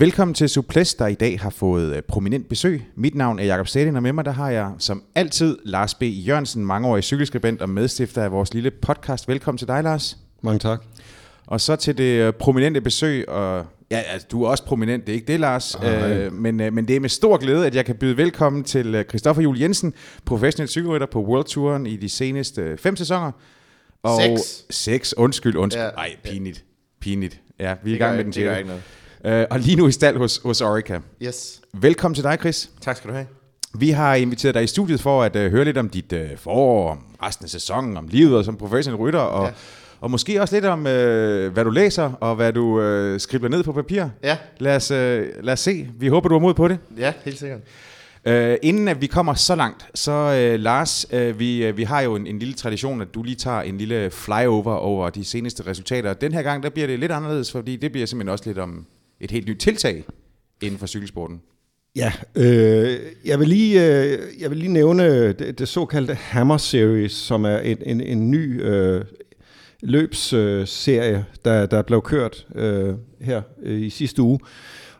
Velkommen til Suples, der i dag har fået øh, prominent besøg. Mit navn er Jakob Stedin, og med mig der har jeg som altid Lars B. Jørgensen, mangeårig cykelskribent og medstifter af vores lille podcast. Velkommen til dig, Lars. Mange tak. Og så til det øh, prominente besøg, og ja, altså, du er også prominent, det er ikke det, Lars, øh, men, øh, men det er med stor glæde, at jeg kan byde velkommen til Christoffer Jul Jensen, professionel cykelrytter på World Touren i de seneste fem sæsoner. Og seks. Seks, undskyld, undskyld. Ja. Nej, pinligt, pinligt. Ja, vi er i Det gør gang med den det gør til. ikke noget. Øh, og lige nu i stald hos, hos Orica. Yes. Velkommen til dig, Chris. Tak skal du have. Vi har inviteret dig i studiet for at uh, høre lidt om dit uh, forår, om resten af sæsonen, om livet og som professionel rytter, og, ja. Og måske også lidt om, uh, hvad du læser, og hvad du uh, skribler ned på papir. Ja, Lad os, uh, lad os se. Vi håber, du har mod på det. ja, helt sikkert. Uh, inden at vi kommer så langt, så uh, Lars, uh, vi, uh, vi har jo en, en lille tradition, at du lige tager en lille flyover over de seneste resultater. Den her gang, der bliver det lidt anderledes, fordi det bliver simpelthen også lidt om et helt nyt tiltag inden for cykelsporten. Ja, øh, jeg, vil lige, øh, jeg vil lige nævne det, det såkaldte Hammer Series, som er en, en, en ny øh, løbsserie, øh, der, der blev kørt øh, her øh, i sidste uge.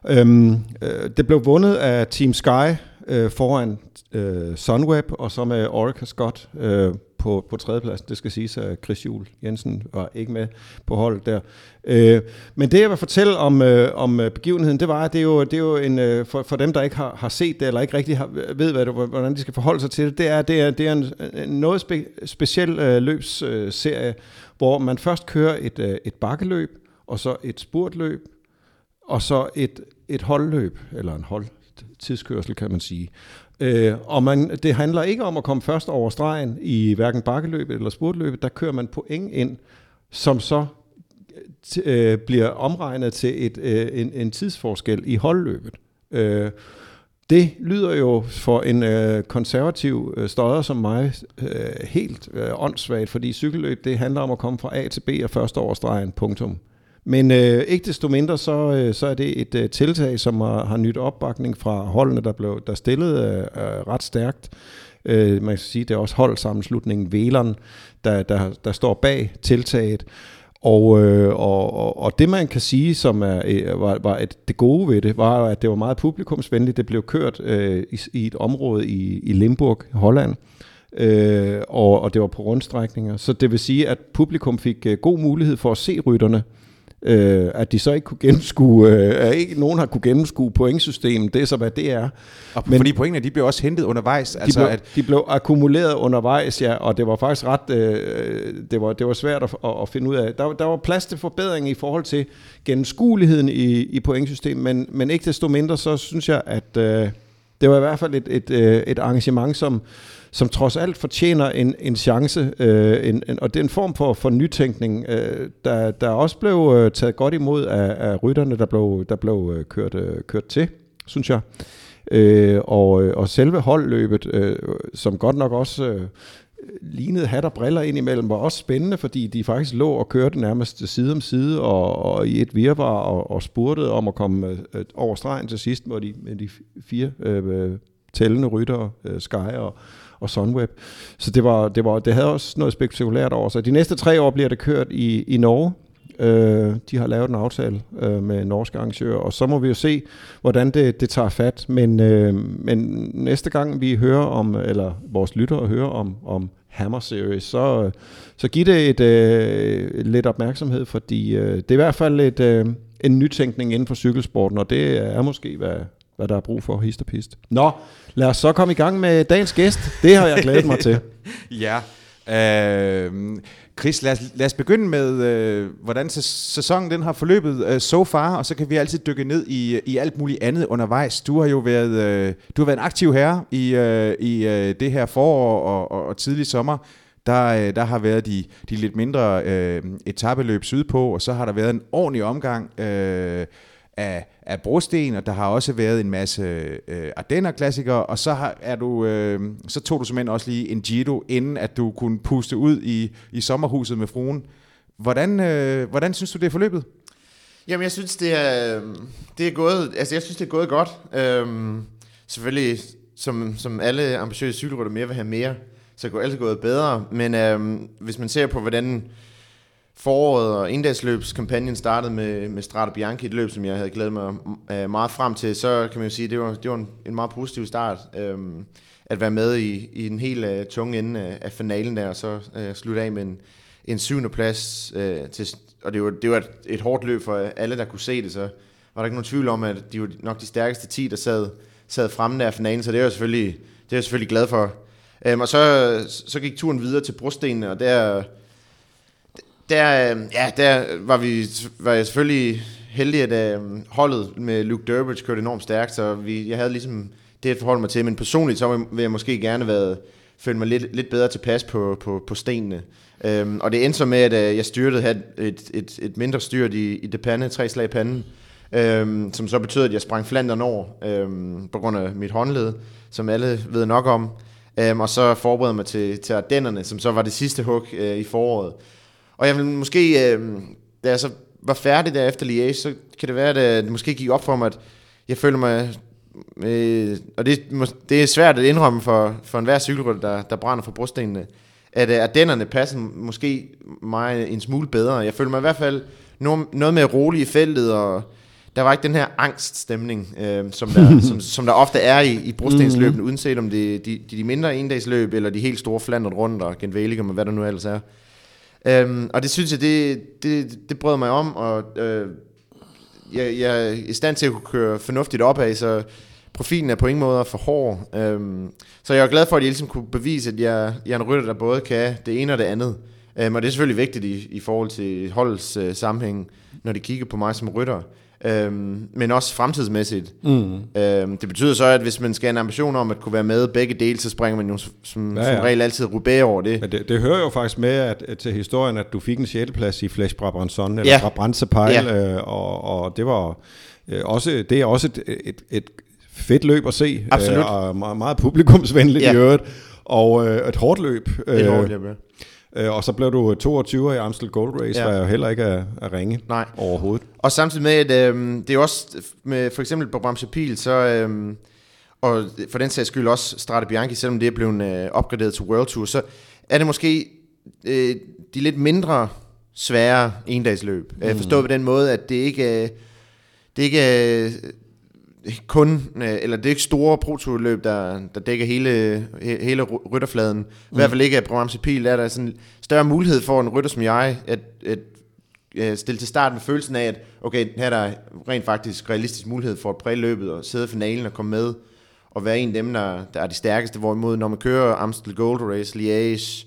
Øhm, øh, det blev vundet af Team Sky øh, foran øh, Sunweb, og så med Orica Scott øh, på, på tredjepladsen. Det skal siges, at Chris Juhl Jensen var ikke med på holdet der. Øh, men det, jeg vil fortælle om, øh, om øh, begivenheden, det var, at det er jo, det er jo en, øh, for, for dem, der ikke har, har set det, eller ikke rigtig har, ved, hvad det, hvordan de skal forholde sig til det, det er, det er, det er en, en noget spe, speciel øh, løbsserie, øh, hvor man først kører et, øh, et bakkeløb, og så et spurtløb, og så et, et holdløb, eller en hold tidskørsel, kan man sige. Øh, og man, det handler ikke om at komme først over stregen i hverken bakkeløbet eller spurtløbet. Der kører man point ind, som så t- øh, bliver omregnet til et, øh, en, en tidsforskel i holdløbet. Øh, det lyder jo for en øh, konservativ øh, støder som mig øh, helt øh, åndssvagt, fordi cykelløb det handler om at komme fra A til B og først over stregen, punktum. Men øh, ikke desto mindre, så, øh, så er det et øh, tiltag, som har, har nyt opbakning fra holdene, der, blev, der stillet øh, øh, ret stærkt. Øh, man kan sige, det er også holdsammenslutningen Veleren, der, der, der står bag tiltaget. Og, øh, og, og, og det man kan sige, som er, øh, var, var et, det gode ved det, var, at det var meget publikumsvenligt. Det blev kørt øh, i, i et område i, i Limburg, Holland, øh, og, og det var på rundstrækninger. Så det vil sige, at publikum fik øh, god mulighed for at se rytterne. Øh, at de så ikke kunne gennemskue, øh, at ikke nogen har kunne gennemskue pointsystemet, det er så hvad det er. Og Men- fordi pointene, de bliver også hentet undervejs. De, altså, blev, at, de blev akkumuleret undervejs, ja, og det var faktisk ret, øh, det, var, det var svært at, at, at finde ud af. Der, der var plads til forbedring i forhold til gennemskueligheden i, i pointsystemet, men, men ikke desto mindre, så synes jeg, at øh, det var i hvert fald et, et, øh, et arrangement, som, som trods alt fortjener en, en chance, øh, en, en, og det er en form for, for nytænkning, øh, der, der også blev øh, taget godt imod af, af rytterne, der blev, der blev øh, kørt, øh, kørt til, synes jeg. Øh, og, øh, og selve holdløbet, øh, som godt nok også øh, lignede hat og briller indimellem, var også spændende, fordi de faktisk lå og kørte nærmest side om side og, og i et virvar og, og spurtede om at komme øh, over stregen til sidst, hvor de, med de fire øh, tællende ryttere, øh, Sky og, og Sunweb. Så det, var, det, var, det havde også noget spektakulært over sig. De næste tre år bliver det kørt i, i Norge. Øh, de har lavet en aftale øh, med norske arrangører, og så må vi jo se, hvordan det, det tager fat. Men, øh, men næste gang vi hører om, eller vores lyttere hører om, om Hammer Series, så, så giv det et, øh, lidt opmærksomhed, fordi øh, det er i hvert fald et, øh, en nytænkning inden for cykelsporten, og det er måske, hvad, hvad der er brug for, hist og pist. Nå, lad os så komme i gang med dagens gæst. Det har jeg glædet mig til. ja. Øh, Chris, lad os, lad os begynde med, øh, hvordan sæ- sæsonen den har forløbet øh, so far, og så kan vi altid dykke ned i, i alt muligt andet undervejs. Du har jo været, øh, du har været en aktiv herre i, øh, i øh, det her forår og, og, og tidlig sommer. Der, øh, der har været de, de lidt mindre øh, etabeløb sydpå, og så har der været en ordentlig omgang øh, af, af brosten, og der har også været en masse øh, Ardenner-klassikere, og så, har, er du, øh, så tog du simpelthen også lige en Giro, inden at du kunne puste ud i, i sommerhuset med fruen. Hvordan, øh, hvordan synes du, det er forløbet? Jamen, jeg synes, det er, øh, det er gået, altså, jeg synes, det er gået godt. Øhm, selvfølgelig, som, som alle ambitiøse cykelrytter mere vil have mere, så kunne går gået bedre. Men øhm, hvis man ser på, hvordan foråret og endagsløbskampagnen startede med, med Strada Bianchi, et løb, som jeg havde glædet mig øh, meget frem til, så kan man jo sige, at det var, det var en, en meget positiv start. Øhm, at være med i, i den helt uh, tunge ende af, af finalen der, og så uh, slutte af med en, en syvende plads. Uh, til, og det var, det var et, et hårdt løb for alle, der kunne se det, så var der ikke nogen tvivl om, at de var nok de stærkeste 10, der sad, sad fremme der af finalen, så det er jeg selvfølgelig, det er jeg selvfølgelig glad for. Um, og så, så gik turen videre til brostenene, og der, der, øh, ja, der var, vi, var jeg selvfølgelig heldig, at øh, holdet med Luke Durbridge kørte enormt stærkt, så vi, jeg havde ligesom det at forholde mig til, men personligt så vil jeg måske gerne være, følt mig lidt, lidt bedre tilpas på, på, på stenene. Øhm, og det endte så med, at øh, jeg styrtede havde et, et, et mindre styrt i, i det pande, tre slag i panden, øhm, som så betød, at jeg sprang flanderen over øhm, på grund af mit håndled, som alle ved nok om. Øhm, og så forberedte mig til, til Ardennerne, som så var det sidste hug øh, i foråret. Og jeg vil måske, uh, da jeg så var færdig der efter Liège, så kan det være, at det måske gik op for mig, at jeg føler mig øh, og det, det er svært at indrømme for, for enhver cykelrytter, der, der brænder for brostenene, at, at dennerne passer måske mig en smule bedre. Jeg føler mig i hvert fald noget, noget mere rolig i feltet, og der var ikke den her angststemning, øh, som, der, som, som der ofte er i, i brostensløbene, mm-hmm. uanset om det er de, de, de mindre endagsløb, eller de helt store flandret rundt, og Genvæligum, og hvad der nu ellers er. Øhm, og det synes jeg, det, det, det brød mig om, og øh, jeg, jeg er i stand til at kunne køre fornuftigt opad, så profilen er på ingen måde for hård. Øhm, så jeg er glad for, at jeg ligesom kunne bevise, at jeg, jeg er en rytter, der både kan det ene og det andet. Øhm, og det er selvfølgelig vigtigt i, i forhold til holdets øh, sammenhæng, når de kigger på mig som rytter. Øhm, men også fremtidsmæssigt. Mm. Øhm, det betyder så, at hvis man skal have en ambition om at kunne være med begge dele, så springer man jo som, ja, ja. som regel altid Roubaix over det. Men det, det hører jo faktisk med at, at til historien, at du fik en 6. plads i Flash Brabanson, eller ja. Brabantse ja. øh, og, og det var øh, også, det er også et, et, et fedt løb at se. Absolut. Øh, og meget, meget publikumsvenligt ja. i øvrigt. Og øh, et hårdt løb. Et hårdt løb, ja. Øh, og så blev du 22 i Amstel Gold Race, ja. der jo heller ikke er, er ringe Nej. overhovedet. Og samtidig med, at øh, det er også med for eksempel på Bramse Pil, så, øh, og for den sags skyld også Strade Bianchi, selvom det er blevet øh, opgraderet til World Tour, så er det måske øh, de lidt mindre svære endagsløb. Mm. Forstået på den måde, at det ikke, øh, det ikke øh, kun, øh, eller det er ikke store prototyp der, der dækker hele, hele rytterfladen. Mm. I hvert fald ikke af Bramse Pil, er der sådan større mulighed for en rytter som jeg, at, at, at stille til start med følelsen af, at okay, her er der rent faktisk realistisk mulighed for at præge løbet og sidde i finalen og komme med og være en af dem, der, der er de stærkeste. Hvorimod, når man kører Amstel Gold Race, Liège,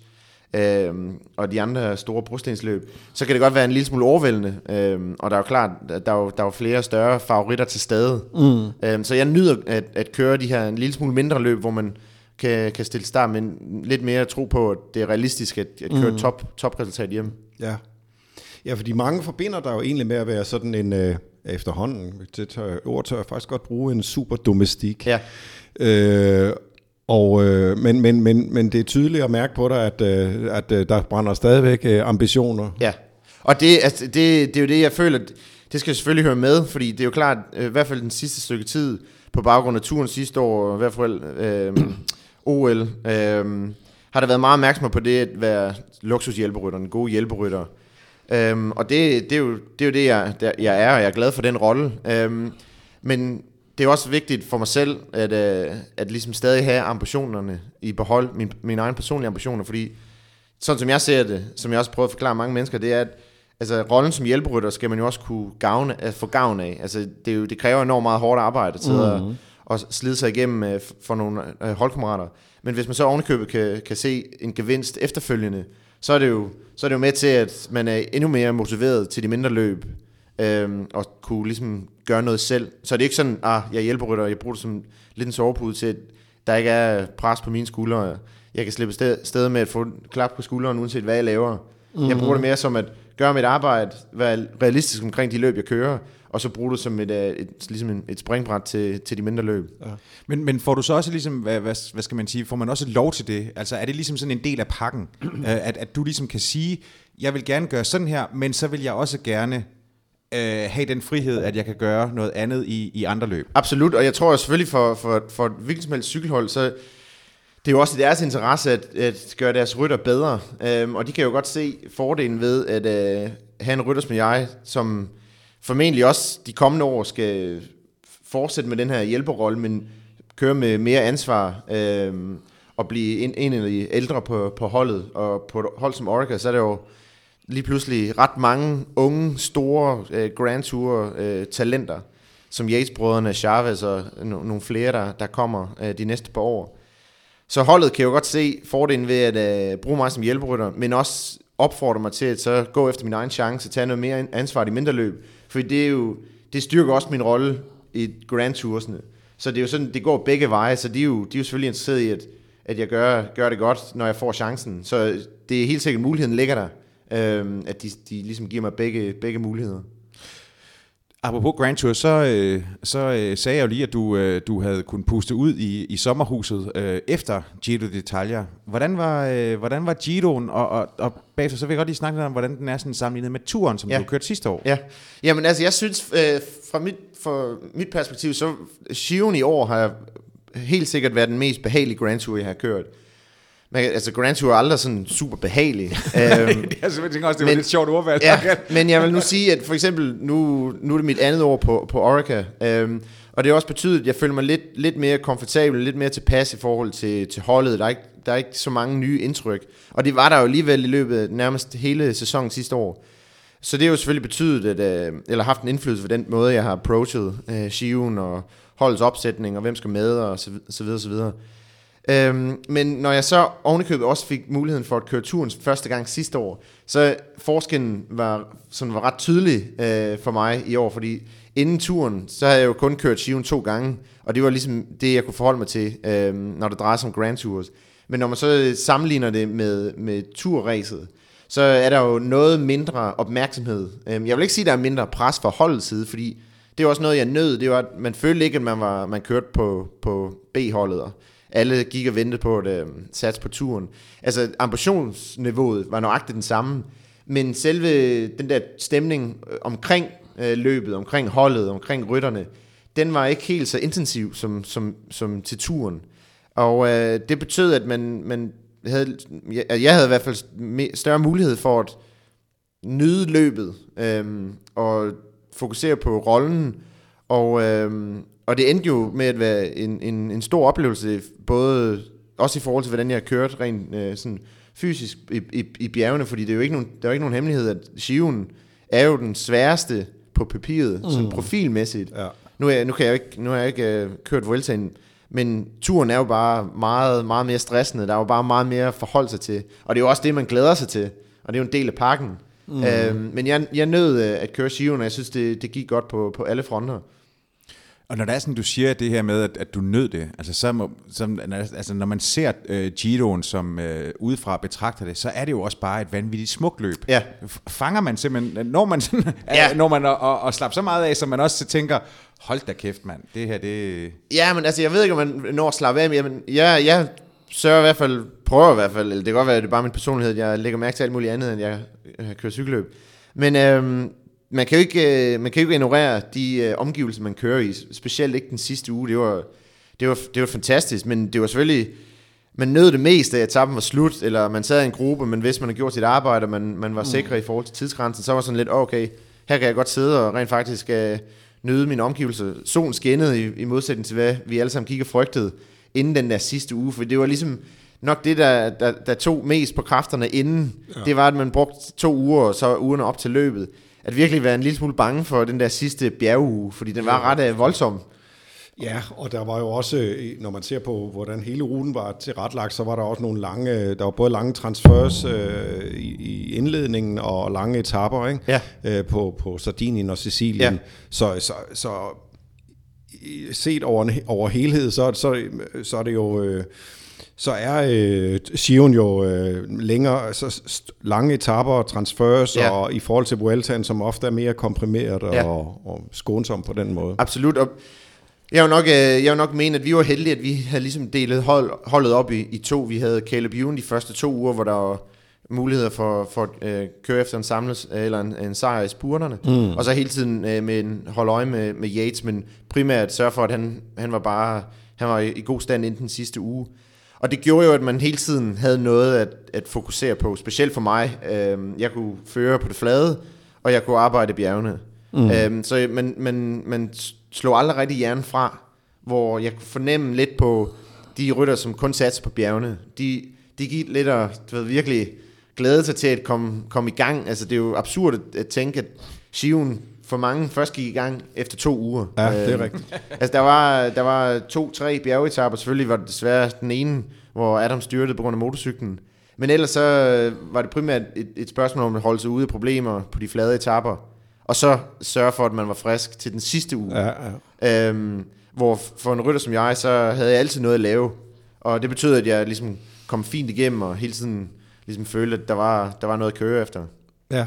øhm, og de andre store brostensløb, så kan det godt være en lille smule overvældende. Øhm, og der er jo klart, der er jo, der er jo flere større favoritter til stede. Mm. Øhm, så jeg nyder at, at køre de her en lille smule mindre løb, hvor man kan, kan stille start, men lidt mere tro på, at det er realistisk at, at køre mm. top, topresultat hjem. Ja. ja, fordi mange forbinder der jo egentlig med at være sådan en... Øh efterhånden, det tør, ord tør jeg faktisk godt bruge, en super domestik. Ja. Øh, og, øh, men, men, men, men det er tydeligt at mærke på dig, at, øh, at øh, der brænder stadigvæk øh, ambitioner. Ja, og det, altså, det, det er jo det, jeg føler, det skal selvfølgelig høre med, fordi det er jo klart, øh, i hvert fald den sidste stykke tid, på baggrund af turen sidste år, i hvert fald øh, OL, øh, har der været meget opmærksomhed på det at være luksushjælperytter, en god hjælperytter. Øhm, og det, det, er jo, det er jo det, jeg, der, jeg er, og jeg er glad for den rolle. Øhm, men det er også vigtigt for mig selv, at, øh, at ligesom stadig have ambitionerne i behold, min, mine egne personlige ambitioner, fordi sådan som jeg ser det, som jeg også prøver at forklare mange mennesker, det er, at altså, rollen som hjælperytter skal man jo også kunne gavne, at få gavn af. Altså, det, er jo, det kræver enormt meget hårdt arbejde til mm-hmm. at, mhm. at slide sig igennem uh, for nogle uh, holdkammerater. Men hvis man så ovenikøbet kan, kan se en gevinst efterfølgende, så er, det jo, så er det jo med til, at man er endnu mere motiveret til de mindre løb, øhm, og kunne ligesom gøre noget selv. Så er det ikke sådan, ah, jeg hjælper rytter, jeg bruger det som lidt en sovepude til, at der ikke er pres på mine skuldre. Jeg kan slippe sted, sted med at få klap på skulderen, uanset hvad jeg laver. Mm-hmm. Jeg bruger det mere som at gøre mit arbejde, være realistisk omkring de løb, jeg kører, og så bruge det som et, et, et, ligesom et, et springbræt til, til de mindre løb. Ja. Men, men får du så også ligesom, hvad, hvad, hvad skal man sige, får man også lov til det? Altså er det ligesom sådan en del af pakken, at, at du ligesom kan sige, jeg vil gerne gøre sådan her, men så vil jeg også gerne øh, have den frihed, at jeg kan gøre noget andet i, i andre løb. Absolut, og jeg tror selvfølgelig for, for, for et hvilket som helst cykelhold, så det er jo også i deres interesse at, at gøre deres rytter bedre, øhm, og de kan jo godt se fordelen ved at øh, have en rytter som jeg, som formentlig også de kommende år skal fortsætte med den her hjælperrolle, men køre med mere ansvar øh, og blive en, en af de ældre på, på holdet. Og på et hold som Orica, så er det jo lige pludselig ret mange unge, store øh, Grand Tour øh, talenter, som Yates-brødrene, Chavez og no, nogle flere, der, der kommer øh, de næste par år. Så holdet kan jo godt se fordelen ved at øh, bruge mig som hjælperytter, men også opfordre mig til at så gå efter min egen chance, tage noget mere ansvar i mindre løb. For det er jo, det styrker også min rolle i Grand Toursene. Så det er jo sådan, det går begge veje, så de er jo, de er jo selvfølgelig interesseret i, at, at jeg gør, gør det godt, når jeg får chancen. Så det er helt sikkert, muligheden ligger der, øh, at de, de ligesom giver mig begge, begge muligheder. Apropos Grand Tour, så, øh, så øh, sagde jeg jo lige, at du, øh, du havde kunnet puste ud i, i sommerhuset øh, efter Giro d'Italia. Hvordan var, øh, hvordan var Giroen, og, og, og bagefter så vil jeg godt lige snakke lidt om, hvordan den er sådan sammenlignet med turen, som ja. du kørte sidste år. Ja, Jamen altså jeg synes, øh, fra mit, fra mit perspektiv, så Giroen i år har helt sikkert været den mest behagelige Grand Tour, jeg har kørt. Men, altså Grand Tour er aldrig sådan super behagelig. øhm, jeg tænker også, det var men, lidt sjovt ordvalg. Ja, men jeg vil nu sige, at for eksempel, nu, nu er det mit andet år på, på Orica, øhm, og det har også betydet, at jeg føler mig lidt, lidt mere komfortabel, lidt mere tilpas i forhold til, til holdet. Der er, ikke, der er ikke så mange nye indtryk. Og det var der jo alligevel i løbet af nærmest hele sæsonen sidste år. Så det har jo selvfølgelig betydet, at, øh, eller haft en indflydelse på den måde, jeg har approachet øh, Shiven og holdets opsætning, og hvem skal med, og så, så videre, så videre. Øhm, men når jeg så ovenikøbet også fik muligheden for at køre turen første gang sidste år, så forskellen var, sådan var ret tydelig øh, for mig i år, fordi inden turen, så havde jeg jo kun kørt Shiven to gange, og det var ligesom det, jeg kunne forholde mig til, øh, når det drejer sig om Grand Tours. Men når man så øh, sammenligner det med, med turræset, så er der jo noget mindre opmærksomhed. Øh, jeg vil ikke sige, at der er mindre pres fra holdets side, fordi det er også noget, jeg nød. Det var, at man følte ikke, at man, var, man kørte på, på B-holdet, alle gik og ventede på at øh, satse på turen. Altså ambitionsniveauet var nøjagtigt den samme, men selve den der stemning øh, omkring øh, løbet, omkring holdet, omkring rytterne, den var ikke helt så intensiv som, som, som til turen. Og øh, det betød, at man, man havde, jeg, jeg havde i hvert fald større mulighed for at nyde løbet øh, og fokusere på rollen. Og, øh, og det endte jo med at være en, en, en stor oplevelse, både også i forhold til, hvordan jeg har kørt rent øh, sådan fysisk i, i, i bjergene, fordi det er jo ikke nogen, der er jo ikke nogen hemmelighed, at Shiven er jo den sværeste på papiret, mm. sådan profilmæssigt. Ja. Nu, er, nu, kan jeg ikke, nu har jeg ikke uh, kørt Vueltaen, men turen er jo bare meget, meget mere stressende. Der er jo bare meget mere at forholde sig til. Og det er jo også det, man glæder sig til. Og det er jo en del af pakken. Mm. Øhm, men jeg, jeg nød øh, at køre Shiven, og jeg synes, det, det gik godt på, på alle fronter. Og når det er sådan, du siger det her med, at, at du nød det, altså, så må, som, altså når man ser uh, Giroen som uh, udefra betragter det, så er det jo også bare et vanvittigt smukt løb. Ja. Fanger man simpelthen, når man, sådan, ja. når man og, og, og slapper så meget af, så man også tænker, hold da kæft mand, det her det... Ja, men altså jeg ved ikke, om man når at slappe af, men jeg, jeg sørger i hvert fald, prøver i hvert fald, eller det kan godt være, at det er bare min personlighed, jeg lægger mærke til alt muligt andet, end jeg, jeg kører cykelløb. Men øhm, man kan jo ikke, øh, man kan jo ikke ignorere de øh, omgivelser, man kører i, specielt ikke den sidste uge. Det var, det var, det var fantastisk, men det var selvfølgelig, man nød det mest, da etappen var slut, eller man sad i en gruppe, men hvis man havde gjort sit arbejde, og man, man var mm. sikker i forhold til tidsgrænsen, så var sådan lidt, okay, her kan jeg godt sidde og rent faktisk uh, nyde mine omgivelser. Solen skinnede i, i modsætning til, hvad vi alle sammen gik og frygtede inden den der sidste uge, for det var ligesom nok det, der, der, der tog mest på kræfterne inden, ja. det var, at man brugte to uger, og så ugerne op til løbet at virkelig være en lille smule bange for den der sidste bjerguge, fordi den var ret uh, voldsom. Ja, og der var jo også, når man ser på, hvordan hele ruten var tilretlagt, så var der også nogle lange, der var både lange transfers øh, i, i indledningen og lange etapper ikke? Ja. Øh, på, på Sardinien og Sicilien. Ja. Så, så, så set over, over helhed, så, så, så er det jo... Øh, så er øh, Sion jo øh, længere, altså lange etapper og transfers, ja. og i forhold til Vueltaen, som ofte er mere komprimeret og, ja. og skånsom på den måde. Absolut, og jeg vil, nok, øh, jeg vil nok mene, at vi var heldige, at vi havde ligesom delet hold, holdet op i, i to. Vi havde Caleb Ewan de første to uger, hvor der var muligheder for, for at øh, køre efter en samles eller en, en sejr i spurterne. Mm. Og så hele tiden øh, med en hold øje med, med Yates, men primært sørge for, at han, han var bare han var i, i god stand inden den sidste uge. Og det gjorde jo, at man hele tiden havde noget at, at fokusere på, specielt for mig. Øh, jeg kunne føre på det flade, og jeg kunne arbejde i bjergene. Mm. Øh, så man, man, man slog aldrig rigtig hjernen fra, hvor jeg kunne fornemme lidt på de rytter, som kun satte på bjergene. De, de gik lidt og du ved, virkelig glæde sig til at komme, komme i gang. Altså, det er jo absurd at, tænke, at Shiven for mange først gik i gang efter to uger. Ja, det er øhm, rigtigt. altså, der var, der var to-tre bjergetapper. Selvfølgelig var det desværre den ene, hvor Adam styrtede på grund af motorcyklen. Men ellers så var det primært et, et spørgsmål om at holde sig ude af problemer på de flade etapper. Og så sørge for, at man var frisk til den sidste uge. Ja, ja. Øhm, hvor for en rytter som jeg, så havde jeg altid noget at lave. Og det betød, at jeg ligesom kom fint igennem, og hele tiden ligesom følte, at der var, der var noget at køre efter. Ja.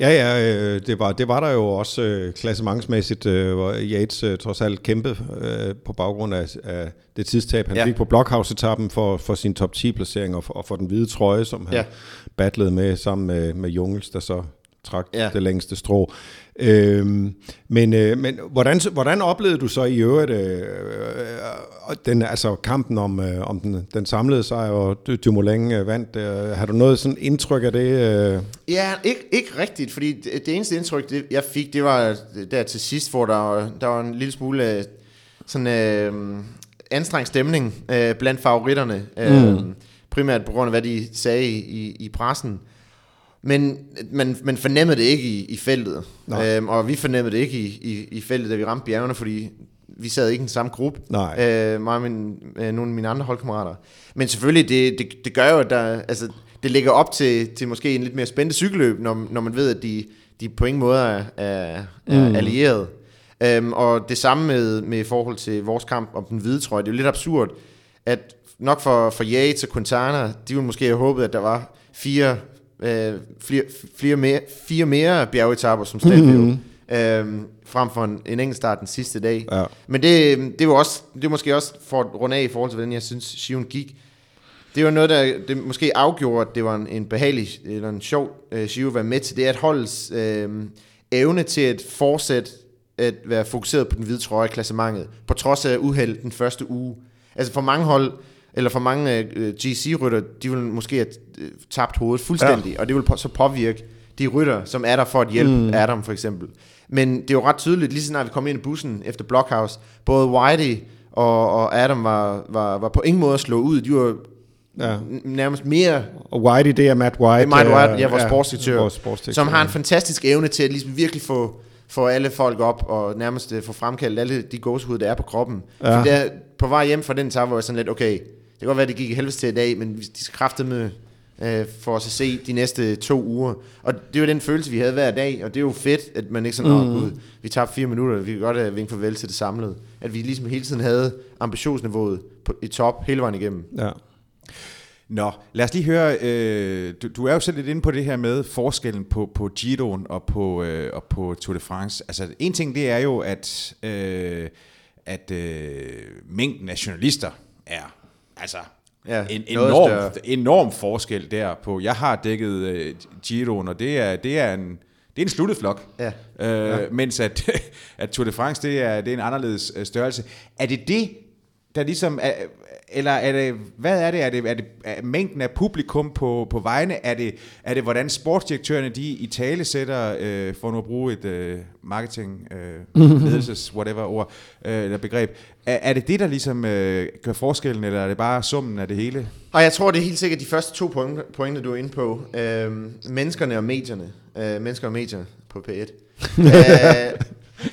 Ja, ja, øh, det var, det var der jo også øh, klassementsmæssigt, øh, hvor Yates øh, trods alt kæmpede øh, på baggrund af, af det tidstab, han ja. fik på Blockhouse-etappen for, for sin top 10-placering og for, og for den hvide trøje, som han ja. battlede med sammen med, med Jungels, der så trak ja. det længste strå. Øhm, men øh, men hvordan, hvordan oplevede du så i øvrigt øh, øh, den, altså kampen om, øh, om den, den samlede sejr, og Dumoulin øh, vandt? Øh, har du noget sådan indtryk af det? Øh? Ja, ikke, ikke rigtigt, fordi det, det eneste indtryk, det, jeg fik, det var der til sidst, hvor der, der var en lille smule sådan øh, anstrengt stemning øh, blandt favoritterne. Øh, mm. Primært på grund af, hvad de sagde i, i pressen. Men man, man fornemmede det ikke i, i feltet. Øhm, og vi fornemmede det ikke i, i, i feltet, da vi ramte bjergene, fordi vi sad ikke i den samme gruppe. Nej. Øh, mig og min, øh, nogle af mine andre holdkammerater. Men selvfølgelig, det, det, det gør jo, at der, altså, det ligger op til, til måske en lidt mere spændende cykelløb, når, når man ved, at de, de på ingen måde er, er, er mm. allieret. Øhm, og det samme med, med forhold til vores kamp om den hvide trøje. Det er jo lidt absurd, at nok for, for Yates og Quintana, de ville måske have håbet, at der var fire øh, flere, flere mere, fire mere bjergetapper som Stabio, mm-hmm. øh, frem for en, en enkelt start den sidste dag. Ja. Men det, det var også, det var måske også for at runde af i forhold til, hvordan jeg synes, Shion gik. Det var noget, der det måske afgjorde, at det var en, en behagelig eller en sjov øh, Shion at være med til. Det er at holdes øh, evne til at fortsætte at være fokuseret på den hvide trøje klassementet, på trods af uheld den første uge. Altså for mange hold, eller for mange uh, øh, GC-rytter, de vil måske have uh, tabt hovedet fuldstændig, ja. og det vil på, så påvirke de rytter, som er der for at hjælpe mm. Adam for eksempel. Men det er jo ret tydeligt, lige så snart vi kom ind i bussen efter Blockhouse, både Whitey og, og Adam var, var, var på ingen måde at slå ud. De var ja. nærmest mere... Og Whitey, det er Matt White. Matt White, ja, vores ja, sportsdirektør, vores sportsdirektør, som har en fantastisk evne til at ligesom virkelig få, få alle folk op og nærmest uh, få fremkaldt alle de gåsehud, der er på kroppen. Ja. For der, på vej hjem fra den tager, var jeg sådan lidt, okay, det kan godt være, at det gik i helvede til i dag, men de skal med øh, for os at se de næste to uger. Og det var den følelse, vi havde hver dag, og det er jo fedt, at man ikke sådan, mm. gud, vi tabte fire minutter, vi kan godt have vinket farvel til det samlede. At vi ligesom hele tiden havde ambitionsniveauet på, i top hele vejen igennem. Ja. Nå, lad os lige høre, øh, du, du er jo selv lidt inde på det her med forskellen på, på Giroen og på, øh, og på Tour de France. Altså en ting det er jo, at, øh, at øh, mængden af journalister er altså ja, en enorm, enorm forskel der på. Jeg har dækket uh, Giroen, og det er, det er en det er en sluttet flok. Ja. Øh, ja. Mens at, at Tour de France, det er, det er en anderledes øh, størrelse. Er det det, der ligesom er, eller er det, hvad er det? Er det, er det er mængden af publikum på, på vegne? Er det, er det, hvordan sportsdirektørerne de i tale sætter, øh, for nu at bruge et øh, marketing, øh, ledelses, whatever ord, øh, eller begreb. Er, er det det, der ligesom øh, gør forskellen, eller er det bare summen af det hele? Og jeg tror, det er helt sikkert de første to pointer, pointer du er inde på. Øh, menneskerne og medierne. Øh, mennesker og medier på P1. øh,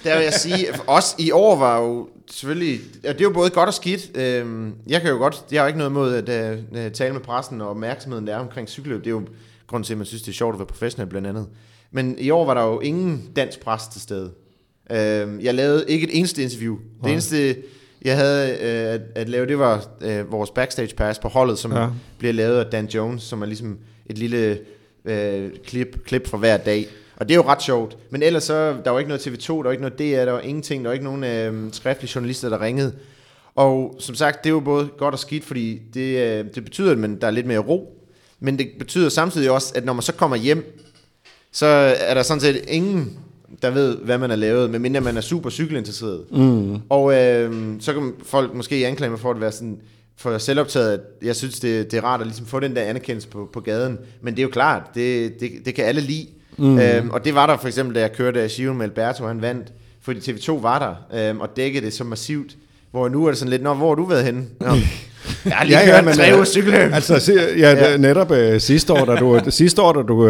der vil jeg sige, også i år var jo selvfølgelig, ja, det er jo både godt og skidt. Øhm, jeg kan jo godt, jeg har jo ikke noget imod at, at, at tale med pressen og opmærksomheden der er omkring cykelløb. Det er jo grund til, at man synes, det er sjovt at være professionel blandt andet. Men i år var der jo ingen dansk pres til stede. Øhm, jeg lavede ikke et eneste interview. Det eneste, jeg havde øh, at, at lave, det var øh, vores backstage pass på holdet, som ja. bliver lavet af Dan Jones, som er ligesom et lille øh, klip, klip fra hver dag. Og det er jo ret sjovt. Men ellers så, der var ikke noget TV2, der var ikke noget DR, der var ingenting, der var ikke nogen øh, skriftlige journalister, der ringede. Og som sagt, det er jo både godt og skidt, fordi det, øh, det betyder, at man, der er lidt mere ro. Men det betyder samtidig også, at når man så kommer hjem, så er der sådan set ingen, der ved, hvad man har lavet, medmindre man er super cykelinteresseret. Mm. Og øh, så kan folk måske anklage mig for at være sådan, for selvoptaget, jeg synes, det, det er rart at ligesom få den der anerkendelse på, på gaden. Men det er jo klart, det, det, det kan alle lide. Mm. Øhm, og det var der for eksempel, da jeg kørte Giro med Alberto, han vandt, fordi TV2 var der øhm, og dækkede det så massivt. Hvor nu er det sådan lidt, Nå, hvor har du været henne? Nå, jeg har lige ja, ja, kørt men, tre uger cykelløb. Altså, si- ja, ja. netop uh, sidste år, da du, sidste år, da du uh,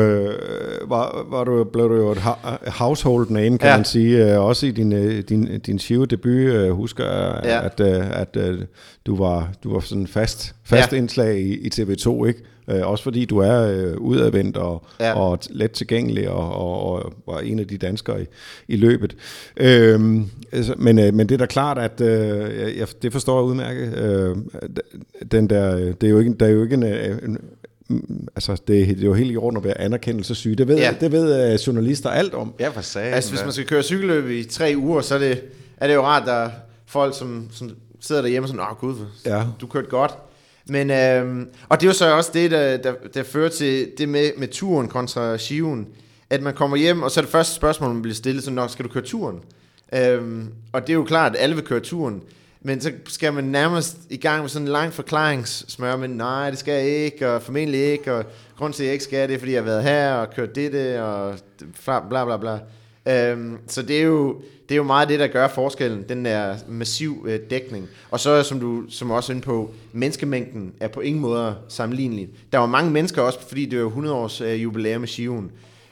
var, var du, blev du jo et household name, kan ja. man sige. Uh, også i din, uh, din, din Giro-debut, uh, husker jeg, ja. at, uh, at uh, du, var, du var sådan fast, fast ja. indslag i, i TV2, ikke? Øh, også fordi du er øh, udadvendt og, ja. og let tilgængelig og, og, og var en af de danskere i, i løbet. Øh, altså, men, øh, men det er da klart, at øh, jeg, det forstår jeg udmærket. Øh, den der, det er jo ikke, der er jo ikke en, en altså det, det er jo helt i orden at være anerkendelsessyg. Det ved, ja. det ved uh, journalister alt om. Ja, for sagen. Altså hvis man skal køre cykelløb i tre uger, så er det, er det jo rart, at der er folk, som, som sidder derhjemme og sådan, åh gud, ja. du kørte godt. Men, øh, og det er jo så også det, der, der, der fører til det med, med turen kontra skiven. At man kommer hjem, og så er det første spørgsmål, man bliver stillet, så nok skal du køre turen? Øh, og det er jo klart, at alle vil køre turen. Men så skal man nærmest i gang med sådan en lang forklaringssmør, men nej, det skal jeg ikke, og formentlig ikke, og grund til, at jeg ikke skal det, er, fordi jeg har været her og kørt det, og bla bla bla. Øhm, så det er, jo, det er jo meget det, der gør forskellen, den der massiv øh, dækning. Og så, som du som også er inde på, menneskemængden er på ingen måde sammenlignelig. Der var mange mennesker også, fordi det var 100 års øh, jubilæum med Skiven.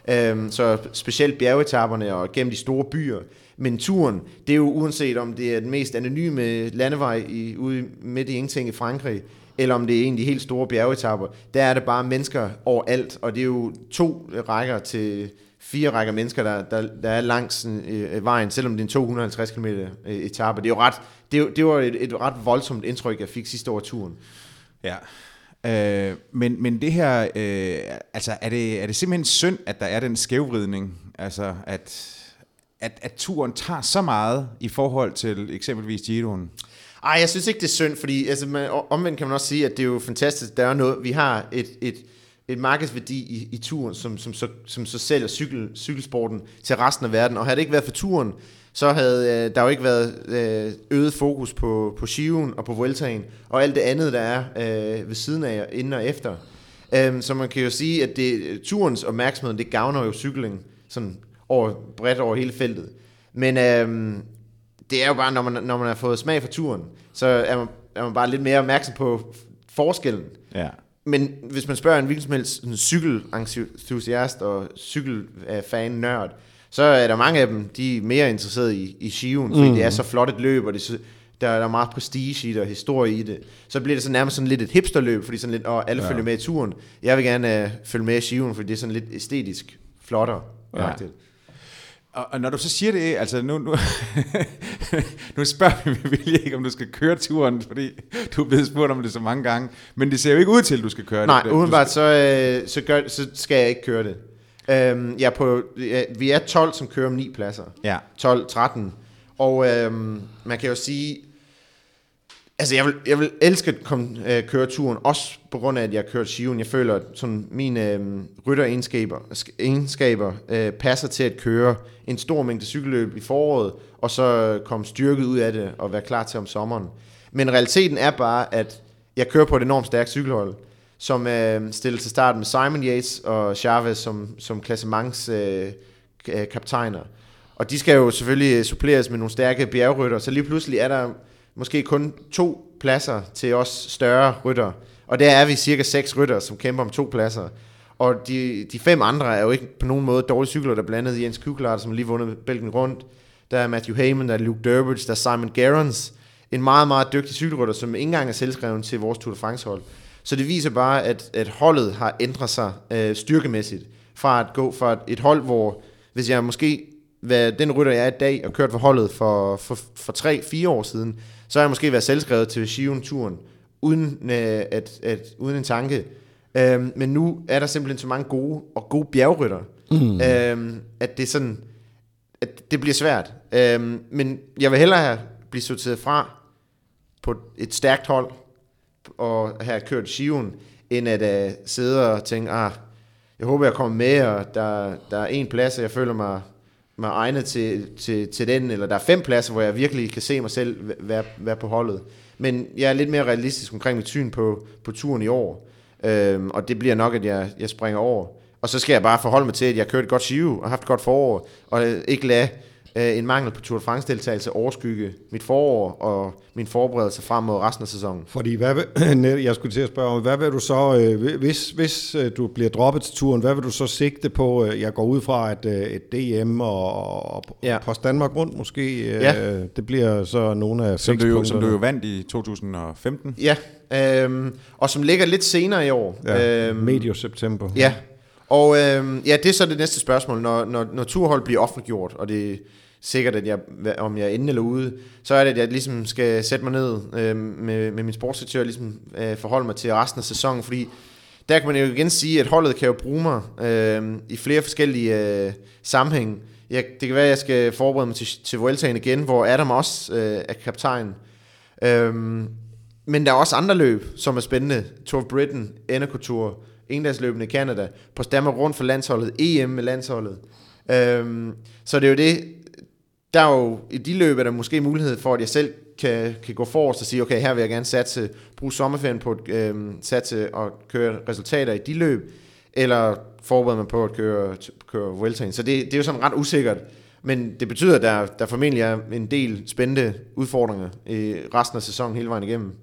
Øhm, så specielt bjergetapperne og gennem de store byer. Men turen, det er jo uanset om det er den mest anonyme landevej i, ude midt i ingenting i Frankrig, eller om det er en af de helt store bjergetapper, der er det bare mennesker overalt, og det er jo to rækker til fire rækker mennesker, der, der, der er langs øh, vejen, selvom det er en 250 km øh, etape. Det er jo ret, det, det var et, et ret voldsomt indtryk, jeg fik sidste år turen. Ja, øh, men, men det her, øh, altså er det, er det simpelthen synd, at der er den skævvridning, altså at, at, at turen tager så meget i forhold til eksempelvis Giroen? Ej, jeg synes ikke, det er synd, fordi altså, man, omvendt kan man også sige, at det er jo fantastisk, der er noget, vi har et, et, et markedsværdi i, i turen, som, som, som, som så sælger cykel, cykelsporten til resten af verden. Og havde det ikke været for turen, så havde øh, der jo ikke været øh, øget fokus på, på Shiven og på Vueltaen, og alt det andet, der er øh, ved siden af, inden og efter. Um, så man kan jo sige, at det, turens opmærksomhed, det gavner jo cykling sådan over, bredt over hele feltet. Men um, det er jo bare, når man, når man har fået smag for turen, så er man, er man bare lidt mere opmærksom på forskellen. Ja. Men hvis man spørger en hvilken som helst cykelentusiast og cykelfan-nørd, så er der mange af dem, de er mere interesserede i, i Shiven, fordi mm. det er så flot et løb, og det er, der, der er meget prestige i det, og historie i det. Så bliver det så nærmest sådan lidt et hipsterløb, fordi sådan lidt, og alle ja. følger med i turen. Jeg vil gerne uh, følge med i Shiven, fordi det er sådan lidt æstetisk flottere. Ja. Og, og når du så siger det, altså nu, nu, nu spørger vi med ikke, om du skal køre turen, fordi du er blevet spurgt om det så mange gange, men det ser jo ikke ud til, at du skal køre Nej, det. Nej, udenbart så, øh, så, gør, så skal jeg ikke køre det. Øhm, jeg er på, ja, vi er 12, som kører om 9 pladser. Ja. 12-13. Og øhm, man kan jo sige, Altså, jeg vil, jeg vil elske at komme, øh, køre turen, også på grund af, at jeg har kørt Shiven. Jeg føler, at sådan mine øh, rytteregenskaber egenskaber, øh, passer til at køre en stor mængde cykelløb i foråret, og så komme styrket ud af det og være klar til om sommeren. Men realiteten er bare, at jeg kører på et enormt stærkt cykelhold, som øh, stiller til start med Simon Yates og Chavez som, som klassements øh, øh, kaptajner. Og de skal jo selvfølgelig suppleres med nogle stærke bjergrytter, så lige pludselig er der måske kun to pladser til os større rytter. Og der er vi cirka seks rytter, som kæmper om to pladser. Og de, de fem andre er jo ikke på nogen måde dårlige cykler, der blandt andet Jens Kuklart, som lige vundet Belgien rundt. Der er Matthew Heyman, der er Luke Durbridge, der er Simon Gerrans. En meget, meget dygtig cykelrytter, som ikke engang er selvskreven til vores Tour de France hold. Så det viser bare, at, at holdet har ændret sig øh, styrkemæssigt. Fra at gå fra et, et hold, hvor hvis jeg måske hvad den rytter jeg er i dag, og kørt for holdet for, for, for 3-4 år siden, så har jeg måske været selvskrevet til Shion-turen, uden, øh, at, at, uden en tanke. Øhm, men nu er der simpelthen så mange gode og gode bjergrytter, mm. øhm, at det er sådan, at det bliver svært. Øhm, men jeg vil hellere have blive sorteret fra på et stærkt hold, og have kørt Shion, end at uh, sidde og tænke, ah, jeg håber, jeg kommer med, og der, der er en plads, og jeg føler mig mig egnet til, til, til den, eller der er fem pladser, hvor jeg virkelig kan se mig selv være, være på holdet. Men jeg er lidt mere realistisk omkring mit syn på, på turen i år. Øhm, og det bliver nok, at jeg, jeg springer over. Og så skal jeg bare forholde mig til, at jeg har kørt et godt Giro og haft et godt forår, og ikke lade øh, en mangel på Tour de France deltagelse overskygge mit forår og min forberedelse frem mod resten af sæsonen. Fordi hvad vil, jeg skulle til at spørge, hvad vil du så, øh, hvis, hvis øh, du bliver droppet til turen, hvad vil du så sigte på? Øh, jeg går ud fra, at et DM og, og ja. Post Danmark rundt måske, ja. det bliver så nogle af som du, jo, som du jo vandt i 2015. Ja, øhm, og som ligger lidt senere i år. Ja, øhm, medio september. Ja, og øhm, ja, det er så det næste spørgsmål, når, når, når turhold bliver offentliggjort, og det sikkert, at jeg, om jeg er inde eller ude, så er det, at jeg ligesom skal sætte mig ned øh, med, med min sportsdirektør og ligesom, øh, forholde mig til resten af sæsonen, fordi der kan man jo igen sige, at holdet kan jo bruge mig øh, i flere forskellige øh, sammenhænge. Jeg, det kan være, at jeg skal forberede mig til, til Vueltaen igen, hvor Adam også øh, er kaptajn. Øh, men der er også andre løb, som er spændende. Tour of Britain, Eneco Tour, i Canada, på Stammer rundt for landsholdet, EM med landsholdet. Øhm, så det er jo det, der er jo i de løb er der måske mulighed for, at jeg selv kan, kan gå forrest og sige, okay, her vil jeg gerne satse, bruge sommerferien på at øh, satse og køre resultater i de løb, eller forberede mig på at køre, køre Vueltaen. Så det, det er jo sådan ret usikkert. Men det betyder, at der, der formentlig er en del spændende udfordringer i resten af sæsonen hele vejen igennem.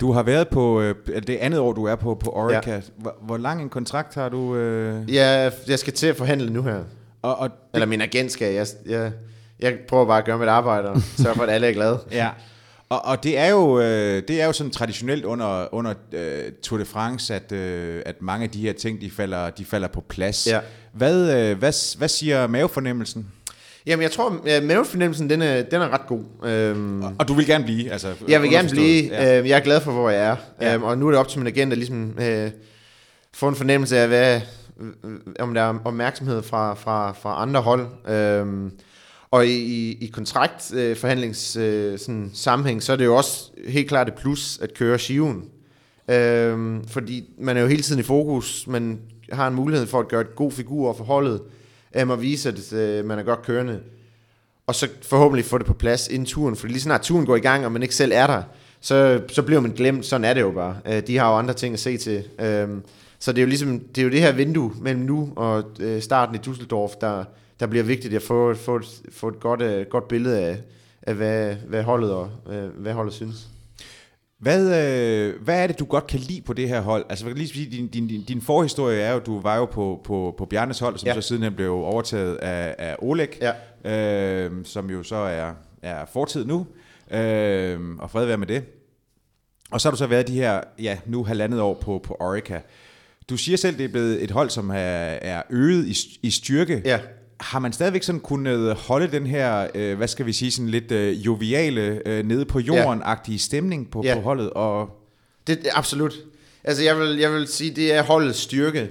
Du har været på, øh, det andet år, du er på, på Orica. Ja. Hvor, hvor lang en kontrakt har du? Øh? Ja, jeg skal til at forhandle nu her. Og, og det, Eller min agent skal. Jeg, jeg, jeg prøver bare at gøre mit arbejde og sørge for, at alle er glade. ja. Og, og det er jo øh, det er jo sådan traditionelt under under øh, Tour de France at øh, at mange af de her ting de falder de falder på plads. Ja. Hvad øh, hvad hvad siger mavefornemmelsen? Jamen, jeg tror, at mavefornemmelsen, den er, den er ret god. Øhm, og, og du vil gerne blive? Altså, jeg vil gerne blive. Ja. Øhm, jeg er glad for, hvor jeg er. Ja. Øhm, og nu er det op til min agent at ligesom, øh, få en fornemmelse af, hvad, Øh, øh, om der er opmærksomhed fra, fra, fra andre hold. Øhm, og i, i kontraktforhandlings øh, sådan, sammenhæng, så er det jo også helt klart et plus at køre Shiven. Øhm, fordi man er jo hele tiden i fokus, man har en mulighed for at gøre et god figur for holdet, øhm, og vise, at øh, man er godt kørende. Og så forhåbentlig få det på plads inden turen, for lige snart turen går i gang, og man ikke selv er der, så, så bliver man glemt. Sådan er det jo bare. Øh, de har jo andre ting at se til. Øh, så det er jo ligesom, det er jo det her vindue mellem nu og øh, starten i Düsseldorf, der, der bliver vigtigt at få, få, et, få et godt, uh, godt billede af, af hvad, hvad, holdet og, uh, hvad holdet synes. Hvad, øh, hvad er det, du godt kan lide på det her hold? Altså, jeg kan lige sige, din, din, din, din forhistorie er jo, du var jo på, på, på Bjarnes hold, som ja. så siden blev overtaget af, af Oleg, ja. øh, som jo så er, er fortid nu, øh, og fred være med det. Og så har du så været de her, ja, nu halvandet år på, på Orica. Du siger selv, det er blevet et hold, som er, er øget i, i styrke. Ja har man stadigvæk sådan kunnet holde den her, øh, hvad skal vi sige, sådan lidt øh, joviale, øh, nede på jorden-agtige stemning på, ja. på holdet? Og det, absolut. Altså jeg vil, jeg vil sige, det er holdets styrke.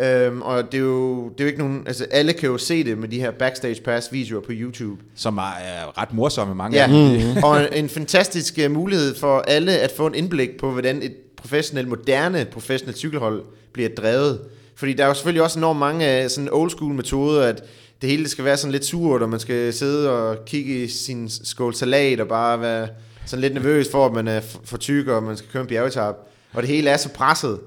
Øhm, og det er, jo, det er jo ikke nogen, altså alle kan jo se det med de her backstage pass videoer på YouTube. Som er, er ret morsomme, mange ja. af dem. Og en, en fantastisk uh, mulighed for alle at få en indblik på, hvordan et professionelle, moderne professionelle cykelhold bliver drevet. Fordi der er jo selvfølgelig også enormt mange øh, sådan old school metoder, at det hele skal være sådan lidt surt, og man skal sidde og kigge i sin skål salat, og bare være sådan lidt nervøs for, at man er for tyk, og man skal køre en bjergetap. Og det hele er så presset.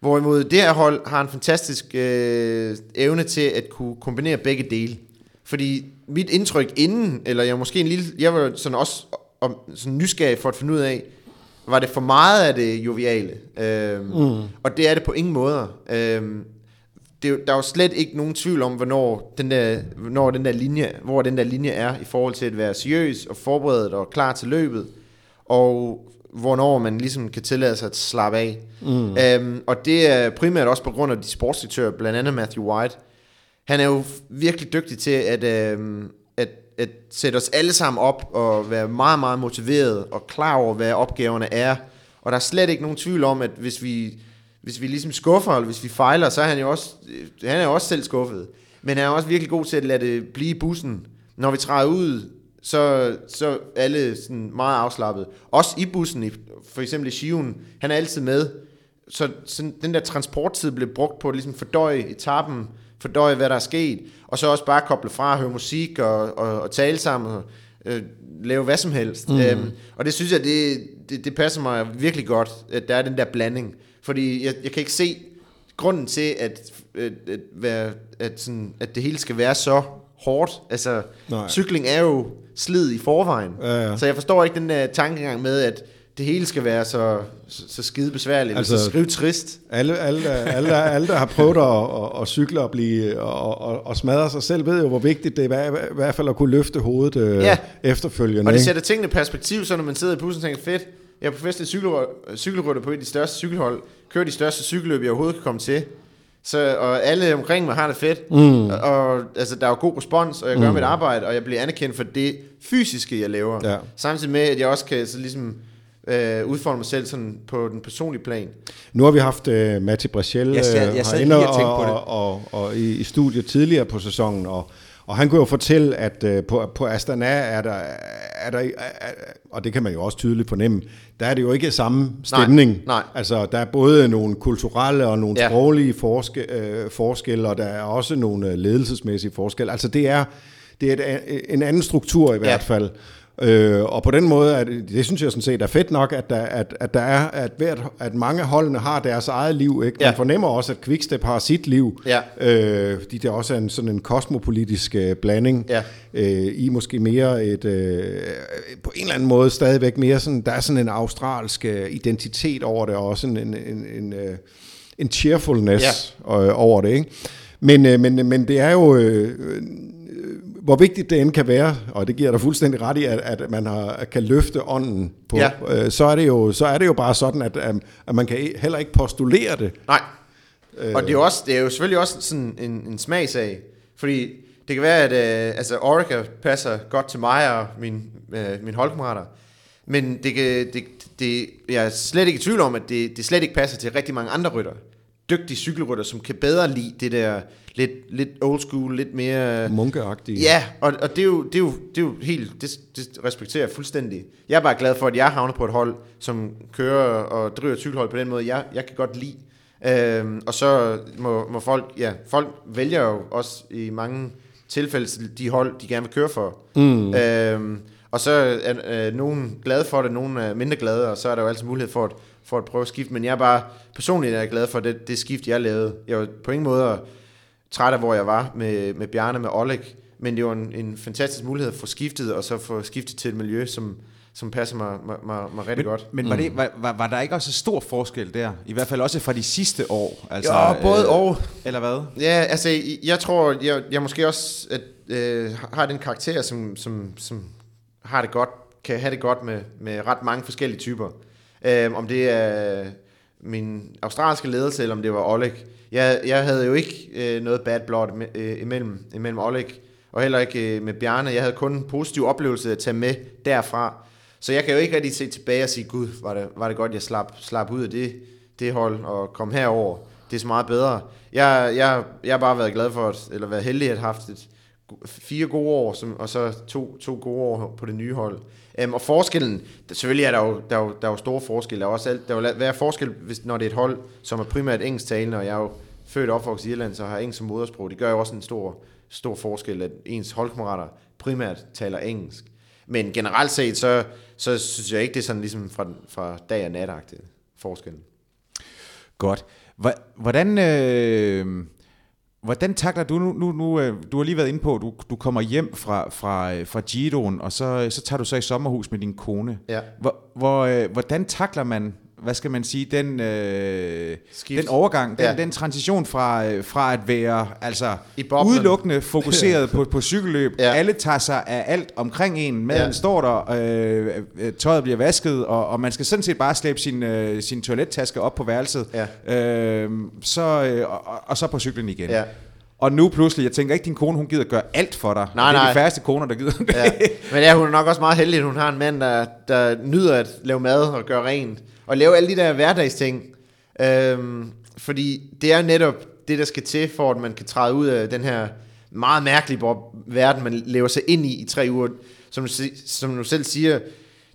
Hvorimod det her hold har en fantastisk øh, evne til at kunne kombinere begge dele. Fordi mit indtryk inden, eller jeg måske en lille, jeg var sådan også om, sådan nysgerrig for at finde ud af, var det for meget af det joviale. Øhm, mm. Og det er det på ingen måder. Øhm, det, der er jo slet ikke nogen tvivl om, hvornår den der, hvornår den der linje, hvor den der linje er i forhold til at være seriøs og forberedt og klar til løbet, og hvornår man ligesom kan tillade sig at slappe af. Mm. Um, og det er primært også på grund af de sportsdirektører, blandt andet Matthew White. Han er jo virkelig dygtig til at, um, at, sætte os alle sammen op og være meget, meget motiveret og klar over, hvad opgaverne er. Og der er slet ikke nogen tvivl om, at hvis vi hvis vi ligesom skuffer, eller hvis vi fejler, så er han jo også, øh, han er jo også selv skuffet. Men han er også virkelig god til at lade det blive i bussen. Når vi træder ud, så, så alle sådan meget afslappet. Også i bussen, for eksempel i Shion, han er altid med. Så sådan, den der transporttid blev brugt på at ligesom fordøje etappen, fordøje, hvad der er sket, og så også bare koble fra, høre musik og, og, og tale sammen, og øh, lave hvad som helst. Mm. Øhm, og det synes jeg, det, det, det passer mig virkelig godt, at der er den der blanding. Fordi jeg, jeg kan ikke se grunden til, at, at, at, være, at, sådan, at det hele skal være så hårdt. Altså, Nej. cykling er jo slid i forvejen. Ja, ja. Så jeg forstår ikke den der tankegang med, at det hele skal være så, så, så skide besværligt, altså, Altså- så skrive trist. Alle, alle, alle, alle, der har prøvet at, at, at cykle og, blive, og, og, og smadre sig selv, ved jo, hvor vigtigt det er i hver- i hvert fald at kunne løfte hovedet øh, Ja. efterfølgende. Og det sætter tingene i perspektiv, så når man sidder i bussen og tænker, fedt, jeg er cykelry- cykelrytter på et af de største cykelhold, kører de største cykelløb, jeg overhovedet kan komme til. Så, og alle omkring mig har det fedt. Mm. Og, og altså, der er jo god respons, og jeg gør mm. mit arbejde, og jeg bliver anerkendt for det fysiske, jeg laver. Ja. Samtidig med, at jeg også kan så ligesom, øh, udfordre mig selv sådan på den personlige plan. Nu har vi haft uh, Matti Brachel øh, herinde og og, og, og, og i, i studiet tidligere på sæsonen, og, og han kunne jo fortælle, at uh, på, på Astana er der, er der, er, og det kan man jo også tydeligt fornemme, der er det jo ikke samme stemning. nej. Altså, der er både nogle kulturelle og nogle Ja. ja. sproglige forske, øh, forskelle, og der er også nogle øh, ledelsesmæssige forskelle. Altså, det er, det er et, en anden struktur i hvert fald. Øh, og på den måde, er det, synes jeg sådan set er fedt nok, at der, at, at der er, at, hvert, at mange holdene har deres eget liv. Ikke? Man Ja. fornemmer også, at Quickstep har sit liv, Ja. øh, fordi det også er en, sådan en kosmopolitisk øh, blanding. Ja. Øh, I måske mere et, øh, på en eller anden måde stadigvæk mere sådan, der er sådan en australsk øh, identitet over det, og også en, en, en, en, øh, en cheerfulness ja. over det. Ikke? Men, øh, men, men det er jo... Øh, øh, hvor vigtigt det end kan være, og det giver dig fuldstændig ret i, at, at man har, kan løfte ånden på, Ja. øh, så, er det jo, så er det jo bare sådan, at, at, man kan heller ikke postulere det. Nej. Øh. Og det er, også, det er jo selvfølgelig også sådan en, en smagsag. Fordi det kan være, at øh, altså Orica passer godt til mig og min, øh, mine holdkammerater. Men det kan, det, det, jeg er slet ikke i tvivl om, at det, det slet ikke passer til rigtig mange andre rytter. Dygtige cykelrytter, som kan bedre lide det der lidt, lidt old school, lidt mere... Munkeagtige. Ja, og, og det, er jo, det, er jo, det er jo helt, det, det respekterer jeg fuldstændig. Jeg er bare glad for, at jeg havner på et hold, som kører og driver cykelhold på den måde, jeg, jeg kan godt lide. Øhm, og så må, må folk, ja, folk vælger jo også i mange tilfælde de hold, de gerne vil køre for. Mm. Øhm, og så er øh, nogen glade for det, nogen er mindre glade, og så er der jo altid mulighed for at, for at prøve at skifte. Men jeg er bare personligt er jeg glad for det, det skift, jeg lavede. Jeg var på ingen måde træt af, hvor jeg var med, med Bjarne, med Oleg, men det var en, en fantastisk mulighed at få skiftet, og så få skiftet til et miljø, som, som passer mig, mig, mig, mig rigtig Men, godt. men var, det, var, var, var der ikke også stor forskel der? I hvert fald også fra de sidste år? Altså, Jo, både og. Eller hvad? Ja, altså, jeg tror, jeg, jeg måske også at, øh, har den karakter, som, som, som har det godt, kan have det godt med, med ret mange forskellige typer. Øh, om det er min australske ledelse, eller om det var Oleg. Jeg, jeg havde jo ikke øh, noget bad blood øh, imellem, imellem Oleg, og heller ikke øh, med Bjarne. Jeg havde kun en positiv oplevelse at tage med derfra. Så jeg kan jo ikke rigtig se tilbage og sige, gud, var det, var det godt, jeg slap, slap ud af det, det hold og kom herover. Det er så meget bedre. Jeg, jeg, jeg har bare været glad for, at, eller været heldig at have haft et, fire gode år, som, og så to, to gode år på det nye hold. Øhm, og forskellen, der, selvfølgelig er der jo, der er jo, der er jo store forskelle. Der er også alt, der vil være forskel, hvis, når det er et hold, som er primært engelsktalende, og jeg er jo født og opvokset i Irland, så har engelsk som modersprog. Det gør jo også en stor, stor forskel, at ens holdkammerater primært taler engelsk. Men generelt set, så, så synes jeg ikke, det er sådan ligesom fra, fra dag og natagtigt forskellen. Godt. Hvordan, øh, hvordan takler du nu, nu, nu øh, du har lige været inde på, at du, du kommer hjem fra, fra, øh, fra Giroen, og så, så tager du så i sommerhus med din kone. Ja. Hvor, hvor, øh, hvordan takler man, hvad skal man sige, den, øh, Skift. den overgang, den, Ja. den transition fra, øh, fra at være altså, udelukkende fokuseret på, på cykelløb. Ja. Alle tager sig af alt omkring en. Maden Ja. står der, øh, øh, tøjet bliver vasket, og, og man skal sådan set bare slæbe sin, øh, sin toilettaske op på værelset, Ja. øh, så, øh, og, og- og så på cyklen igen. Ja. Og nu pludselig, jeg tænker ikke, din kone hun gider gøre alt for dig. Nej, det er nej. de færreste koner, der gider det. ja. Men ja, hun er nok også meget heldig, at hun har en mand, der, der nyder at lave mad og gøre rent. Og lave alle de der hverdagsting. Øhm, fordi det er netop det, der skal til, for at man kan træde ud af den her meget mærkelige verden, man lever sig ind i i tre uger. Som som du selv siger,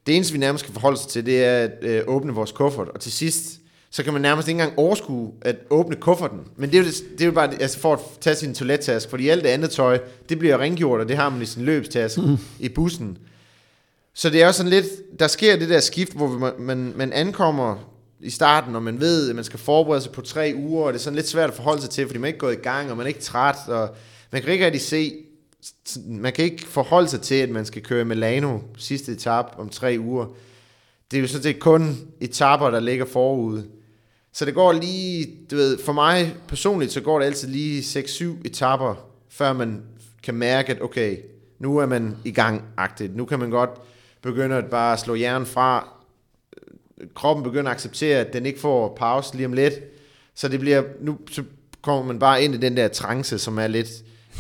det eneste, vi nærmest skal forholde sig til, det er at øh, åbne vores kuffert. Og til sidst, så kan man nærmest ikke engang overskue at åbne kufferten. Men det er jo, det er jo bare altså for at tage sin toilettaske, fordi alt det andet tøj, det bliver rengjort, og det har man i sin løbstaske mm. i bussen. Så det er jo sådan lidt, der sker det der skift, hvor man, man, man ankommer i starten, og man ved, at man skal forberede sig på tre uger, og det er sådan lidt svært at forholde sig til, fordi man er ikke gået i gang, og man er ikke træt, og man kan ikke rigtig se, man kan ikke forholde sig til, at man skal køre Milano sidste etap om tre uger. Det er jo sådan set kun etapper, der ligger forud. Så det går lige, du ved, for mig personligt, så går det altid lige 6-7 etapper, før man kan mærke, at okay, nu er man i gang-agtigt. Nu kan man godt begynde at bare slå hjernen fra. Kroppen begynder at acceptere, at den ikke får pause lige om lidt. Så det bliver, nu så kommer man bare ind i den der trance, som er lidt,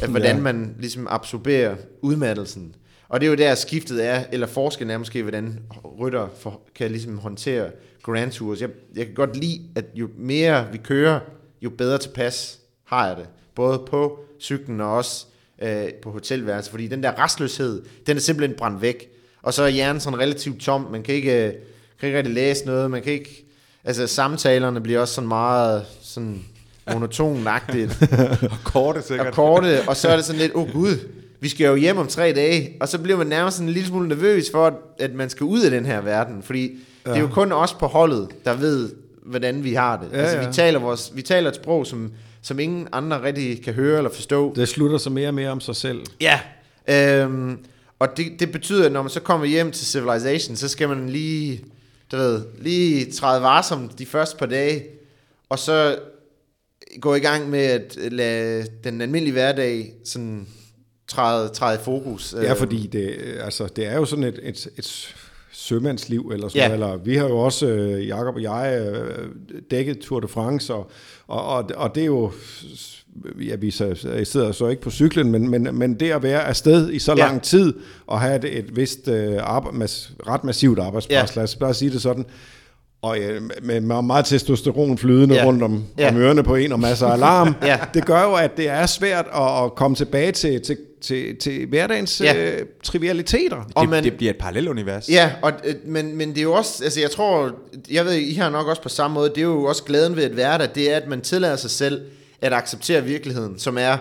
at hvordan ja. man ligesom absorberer udmattelsen. Og det er jo der skiftet er, eller forskellen er måske, hvordan rytter for, kan ligesom håndtere Grand Tours. Jeg, jeg kan godt lide, at jo mere vi kører, jo bedre tilpas har jeg det. Både på cyklen og også øh, på hotelværelset. Fordi den der restløshed, den er simpelthen brændt væk. Og så er hjernen sådan relativt tom. Man kan ikke, øh, kan ikke rigtig læse noget. Man kan ikke... Altså samtalerne bliver også sådan meget sådan monotonagtigt. og korte sikkert. Og korte, og så er det sådan lidt, åh oh, gud, vi skal jo hjem om tre dage, og så bliver man nærmest sådan en lille smule nervøs for, at man skal ud af den her verden, fordi ja. det er jo kun os på holdet, der ved, hvordan vi har det. Ja, altså, ja. Vi, taler vores, vi taler et sprog, som, som ingen andre rigtig kan høre eller forstå. Det slutter sig mere og mere om sig selv. Ja, øhm, og det, det betyder, at når man så kommer hjem til Civilization, så skal man lige, du ved, lige træde varsomt de første par dage, og så gå i gang med at lade den almindelige hverdag sådan træde, træde i fokus. Ja, fordi det, altså, det er jo sådan et, et, et sømandsliv, eller sådan ja. eller vi har jo også, øh, Jakob og jeg, øh, dækket Tour de France, og, og, og, og det er jo, ja, vi sidder så ikke på cyklen, men, men, men det at være afsted i så lang ja. tid, og have et, et vist øh, arbejde, mas, ret massivt arbejdspres, ja. lad os bare sige det sådan, og ja, med, med meget testosteron flydende ja. rundt om, ja. om ørerne på en og masser af alarm, ja. det gør jo, at det er svært at, at komme tilbage til, til, til, til hverdagens ja. øh, trivialiteter. Og det, man, det bliver et parallelunivers. Ja, og, øh, men, men det er jo også, altså jeg tror, jeg ved, I har nok også på samme måde, det er jo også glæden ved at være der, det er, at man tillader sig selv at acceptere virkeligheden, som er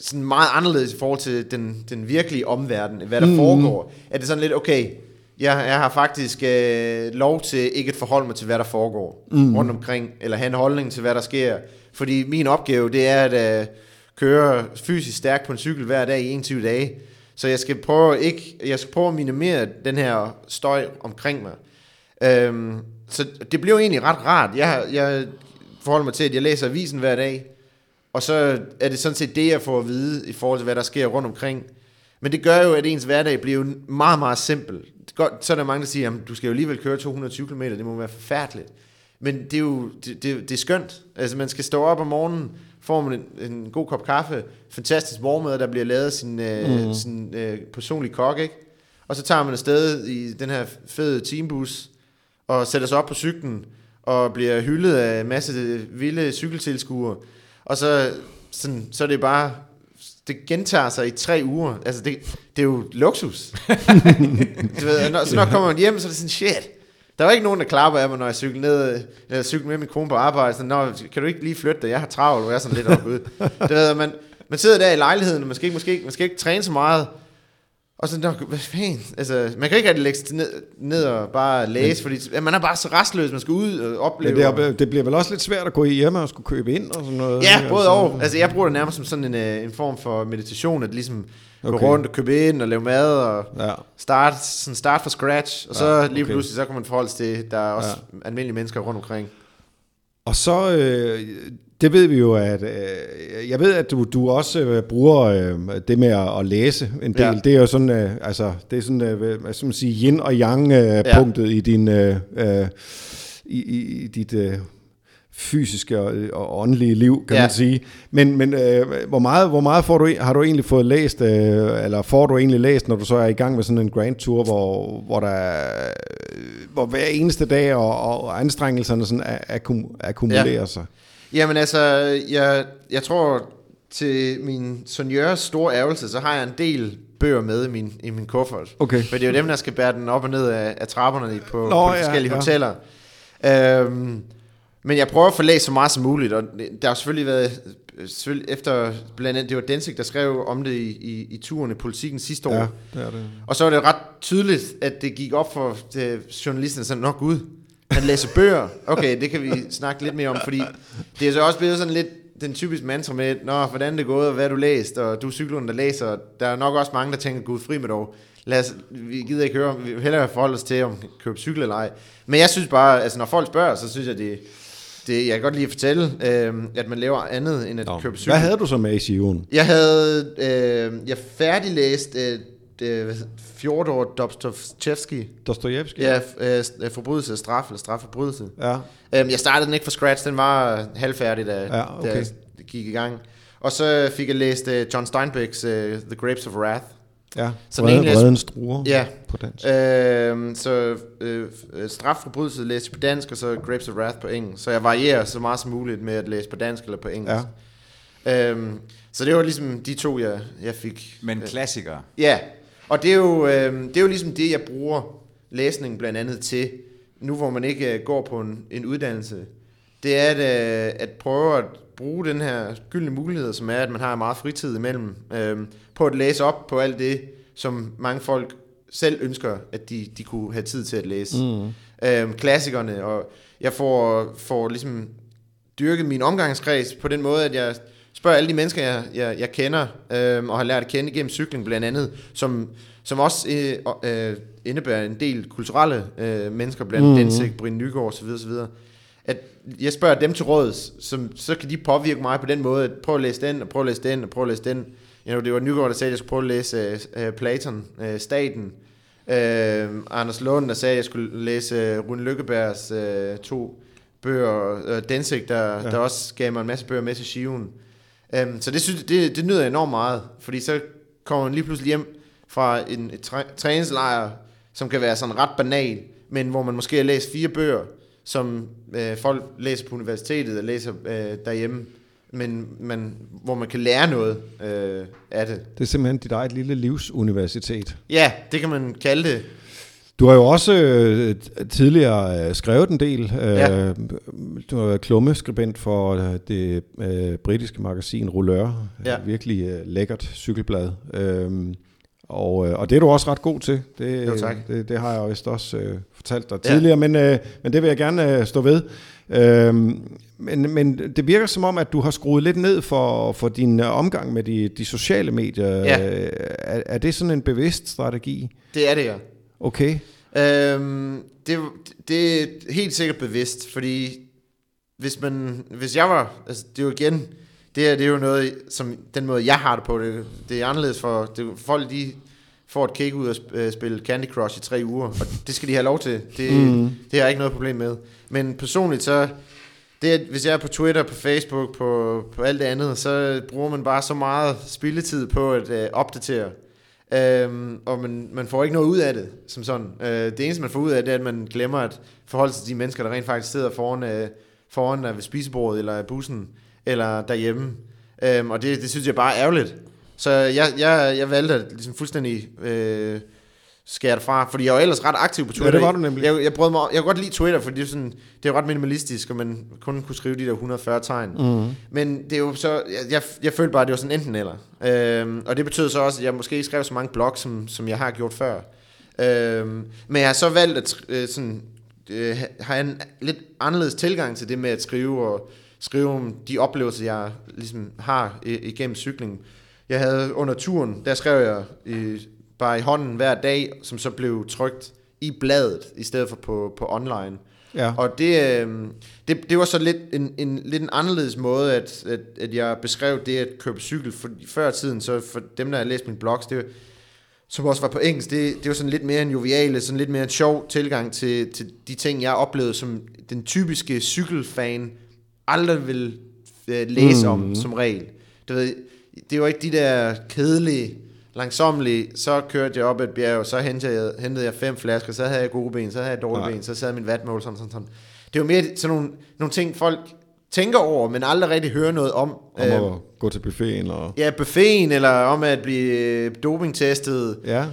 sådan meget anderledes i forhold til den, den virkelige omverden, hvad der mm. foregår. Er det sådan lidt, okay, jeg, jeg har faktisk øh, lov til ikke at forholde mig til, hvad der foregår mm. rundt omkring, eller have en holdning til, hvad der sker. Fordi min opgave, det er at øh, køre fysisk stærkt på en cykel hver dag i 21 dage. Så jeg skal prøve, ikke, jeg skal prøve at minimere den her støj omkring mig. Øhm, så det blev egentlig ret rart. Jeg, jeg forholder mig til, at jeg læser avisen hver dag, og så er det sådan set det, jeg får at vide i forhold til, hvad der sker rundt omkring. Men det gør jo, at ens hverdag bliver meget, meget simpel godt, så er der mange, der siger, at du skal jo alligevel køre 220 km, det må være forfærdeligt. Men det er jo det, det, det er skønt. Altså, man skal stå op om morgenen, får man en, en god kop kaffe, fantastisk morgenmad, der bliver lavet sin, øh, mm. sin øh, personlige kok, ikke? Og så tager man afsted i den her fede teambus, og sætter sig op på cyklen, og bliver hyldet af en masse vilde cykeltilskuere. Og så, sådan, så er det bare det gentager sig i tre uger. Altså, det, det er jo luksus. du ved, når, så når kommer man hjem, så er det sådan, shit. Der var ikke nogen, der klapper af mig, når jeg cykler ned, jeg cykler med min kone på arbejde. Sådan, Nå, kan du ikke lige flytte dig? Jeg har travlt, og jeg er sådan lidt oppe Du ved, man, man sidder der i lejligheden, og man skal ikke, måske, man skal ikke træne så meget. Og så, hvad fanden? Altså, man kan ikke rigtig lægge ned, ned og bare læse, men, fordi man er bare så restløs, man skal ud og opleve. Det, er, det bliver vel også lidt svært at gå hjemme og skulle købe ind og sådan noget? Ja, både og. Altså, jeg bruger det nærmest som sådan en, øh, en form for meditation, at ligesom okay. gå rundt og købe ind og lave mad og ja. start, sådan start fra scratch. Og så ja, okay. lige pludselig, så kan man forholde sig til, der er også ja. almindelige mennesker rundt omkring. Og så, øh, det ved vi jo, at øh, jeg ved, at du, du også øh, bruger øh, det med at, at læse en del. Ja. Det er jo sådan, øh, altså, det er sådan, øh, hvad skal man sige, yin og yang øh, ja. punktet i din, øh, øh, i, i dit øh, fysiske og, og åndelige liv, kan ja. man sige. Men, men øh, hvor meget, hvor meget får du, har du egentlig fået læst, øh, eller får du egentlig læst, når du så er i gang med sådan en Grand Tour, hvor, hvor der hvor hver eneste dag og, og anstrengelserne sådan akkum, akkumulerer ja. sig? Jamen altså, jeg, jeg tror til min sonjørs store ærgelse, så har jeg en del bøger med i min, i min kuffert. Okay. For det er jo dem, der skal bære den op og ned af, af trapperne på, Nå, på de forskellige ja, hoteller. Øhm, men jeg prøver at få læst så meget som muligt, og der har selvfølgelig været, selvfølgelig efter blandt andet, det var Densik, der skrev om det i, i, i turen i politikken sidste år. Ja, det er det. Og så var det ret tydeligt, at det gik op for det, journalisterne, sådan, nok gud, han læser bøger. Okay, det kan vi snakke lidt mere om, fordi det er så også blevet sådan lidt den typiske mantra med, Nå, hvordan det er gået, og hvad du læst, og du er cyklen, der læser. Der er nok også mange, der tænker, gud fri med dog. Lad os, vi gider ikke høre, vi vil hellere forholde os til, om købe cykel eller ej. Men jeg synes bare, altså når folk spørger, så synes jeg, det, det jeg kan godt lide at fortælle, øh, at man laver andet end at Nå, købe cykel. Hvad havde du så med i Sion? Jeg havde, øh, jeg færdiglæst øh, øh, Fjordor Dostoevsky. Dostojevski? Ja, øh, forbrydelse og straf, eller strafforbrydelse. Ja. Øhm, jeg startede den ikke fra scratch, den var halvfærdig, da, Ja, okay. da jeg gik i gang. Og så fik jeg læst uh, John Steinbecks uh, The Grapes of Wrath. ja. Så Vrede, læste- Vredens druer Ja. på dansk. Øhm, så øh, øh, strafforbrydelse læste jeg på dansk, og så Grapes of Wrath på engelsk. Så jeg varierer så meget som muligt med at læse på dansk eller på engelsk. Ja. Øhm, så det var ligesom de to, jeg, jeg fik. Men klassikere. Ja, og det er, jo, øh, det er jo ligesom det, jeg bruger læsning blandt andet til, nu hvor man ikke øh, går på en, en uddannelse. Det er at, øh, at prøve at bruge den her gyldne mulighed, som er, at man har meget fritid imellem, øh, på at læse op på alt det, som mange folk selv ønsker, at de, de kunne have tid til at læse. Mm. Øh, klassikerne, og jeg får, får ligesom dyrket min omgangskreds på den måde, at jeg spørger alle de mennesker, jeg, jeg, jeg kender, øh, og har lært at kende igennem cykling blandt andet, som, som også øh, øh, indebærer en del kulturelle øh, mennesker, blandt andet mm. Densik, Brine Nygaard osv. osv. At jeg spørger dem til råds, som, så kan de påvirke mig på den måde, at prøv at læse den, og prøv at læse den, og prøv at læse den. You know, det var Nygaard, der sagde, at jeg skulle prøve at læse øh, Platon, øh, Staten. Øh, Anders Lund, der sagde, at jeg skulle læse øh, Rune Lykkebergs øh, to bøger, øh, Densik, der, ja. der også gav mig en masse bøger med til Shiven. Um, så det, synes, det, det nyder jeg enormt meget, fordi så kommer man lige pludselig hjem fra en træ, træningslejr, som kan være sådan ret banal, men hvor man måske har læst fire bøger, som øh, folk læser på universitetet og læser øh, derhjemme, men man, hvor man kan lære noget øh, af det. Det er simpelthen dit eget lille livsuniversitet. Ja, det kan man kalde det. Du har jo også øh, tidligere øh, skrevet en del. Øh, Ja. Du har været klummeskribent for øh, det øh, britiske magasin Rouleur. Ja. Virkelig øh, lækkert cykelblad. Øh, og, øh, og det er du også ret god til. Det, Jo, tak. det, det har jeg vist også øh, fortalt dig tidligere, men, øh, men det vil jeg gerne øh, stå ved. Øh, men, men det virker som om, at du har skruet lidt ned for, for din øh, omgang med de, de sociale medier. Ja. Øh, Er, er det sådan en bevidst strategi? Det er det, ja. Okay. Øhm, det, det er helt sikkert bevidst, fordi hvis, man, hvis jeg var, altså det er jo igen, det her det er jo noget, som den måde jeg har det på, det, det er anderledes for, det, folk de får et kick ud og sp- øh, spille Candy Crush i tre uger, og det skal de have lov til, det, mm. det har jeg ikke noget problem med. Men personligt så, det, at hvis jeg er på Twitter, på Facebook, på, på alt det andet, så bruger man bare så meget spilletid på at øh, opdatere. Øhm, og man, man får ikke noget ud af det, som sådan. Øh, det eneste, man får ud af det, er, at man glemmer at forholde sig til de mennesker, der rent faktisk sidder foran, øh, foran øh, ved spisebordet, eller bussen, eller derhjemme. Øhm, og det, det synes jeg bare er ærgerligt. Så jeg, jeg, jeg valgte at ligesom fuldstændig øh, skære det fra, fordi jeg var ellers ret aktiv på Twitter. det var du nemlig. Jeg, jeg, brød mig, jeg kan godt lide Twitter, fordi det er, sådan, det er ret minimalistisk, og man kun kunne skrive de der 140 tegn. Mm. Men det er jo så, jeg, jeg, jeg følte bare, at det var sådan enten eller. Øhm, og det betød så også, at jeg måske ikke skrev så mange blogs, som, som jeg har gjort før. Øhm, men jeg har så valgt at øh, sådan, øh, have en lidt anderledes tilgang til det med at skrive, og skrive om de oplevelser, jeg ligesom har igennem cykling. Jeg havde under turen, der skrev jeg i, bare i hånden hver dag, som så blev trykt i bladet, i stedet for på, på online. Ja. Og det, øh, det, det var så lidt en, en, lidt en anderledes måde, at, at, at jeg beskrev det at købe cykel. For før tiden, så for dem, der har læst min blogs, det, som også var på engelsk, det, det var sådan lidt mere en joviale, sådan lidt mere en sjov tilgang til, til de ting, jeg oplevede, som den typiske cykelfan aldrig vil øh, læse mm. om som regel. Du ved, det var ikke de der kedelige, langsomlige, så kørte jeg op et bjerg, så hentede jeg, hentede jeg fem flasker, så havde jeg gode ben, så havde jeg dårlige Nej. ben, så sad min vatmål, sådan, sådan, sådan. Det var mere sådan nogle, nogle ting, folk tænker over, men aldrig rigtig hører noget om. Om at gå til buffeten og... Ja, buffeten, eller om at blive øh, dopingtestet. Ja.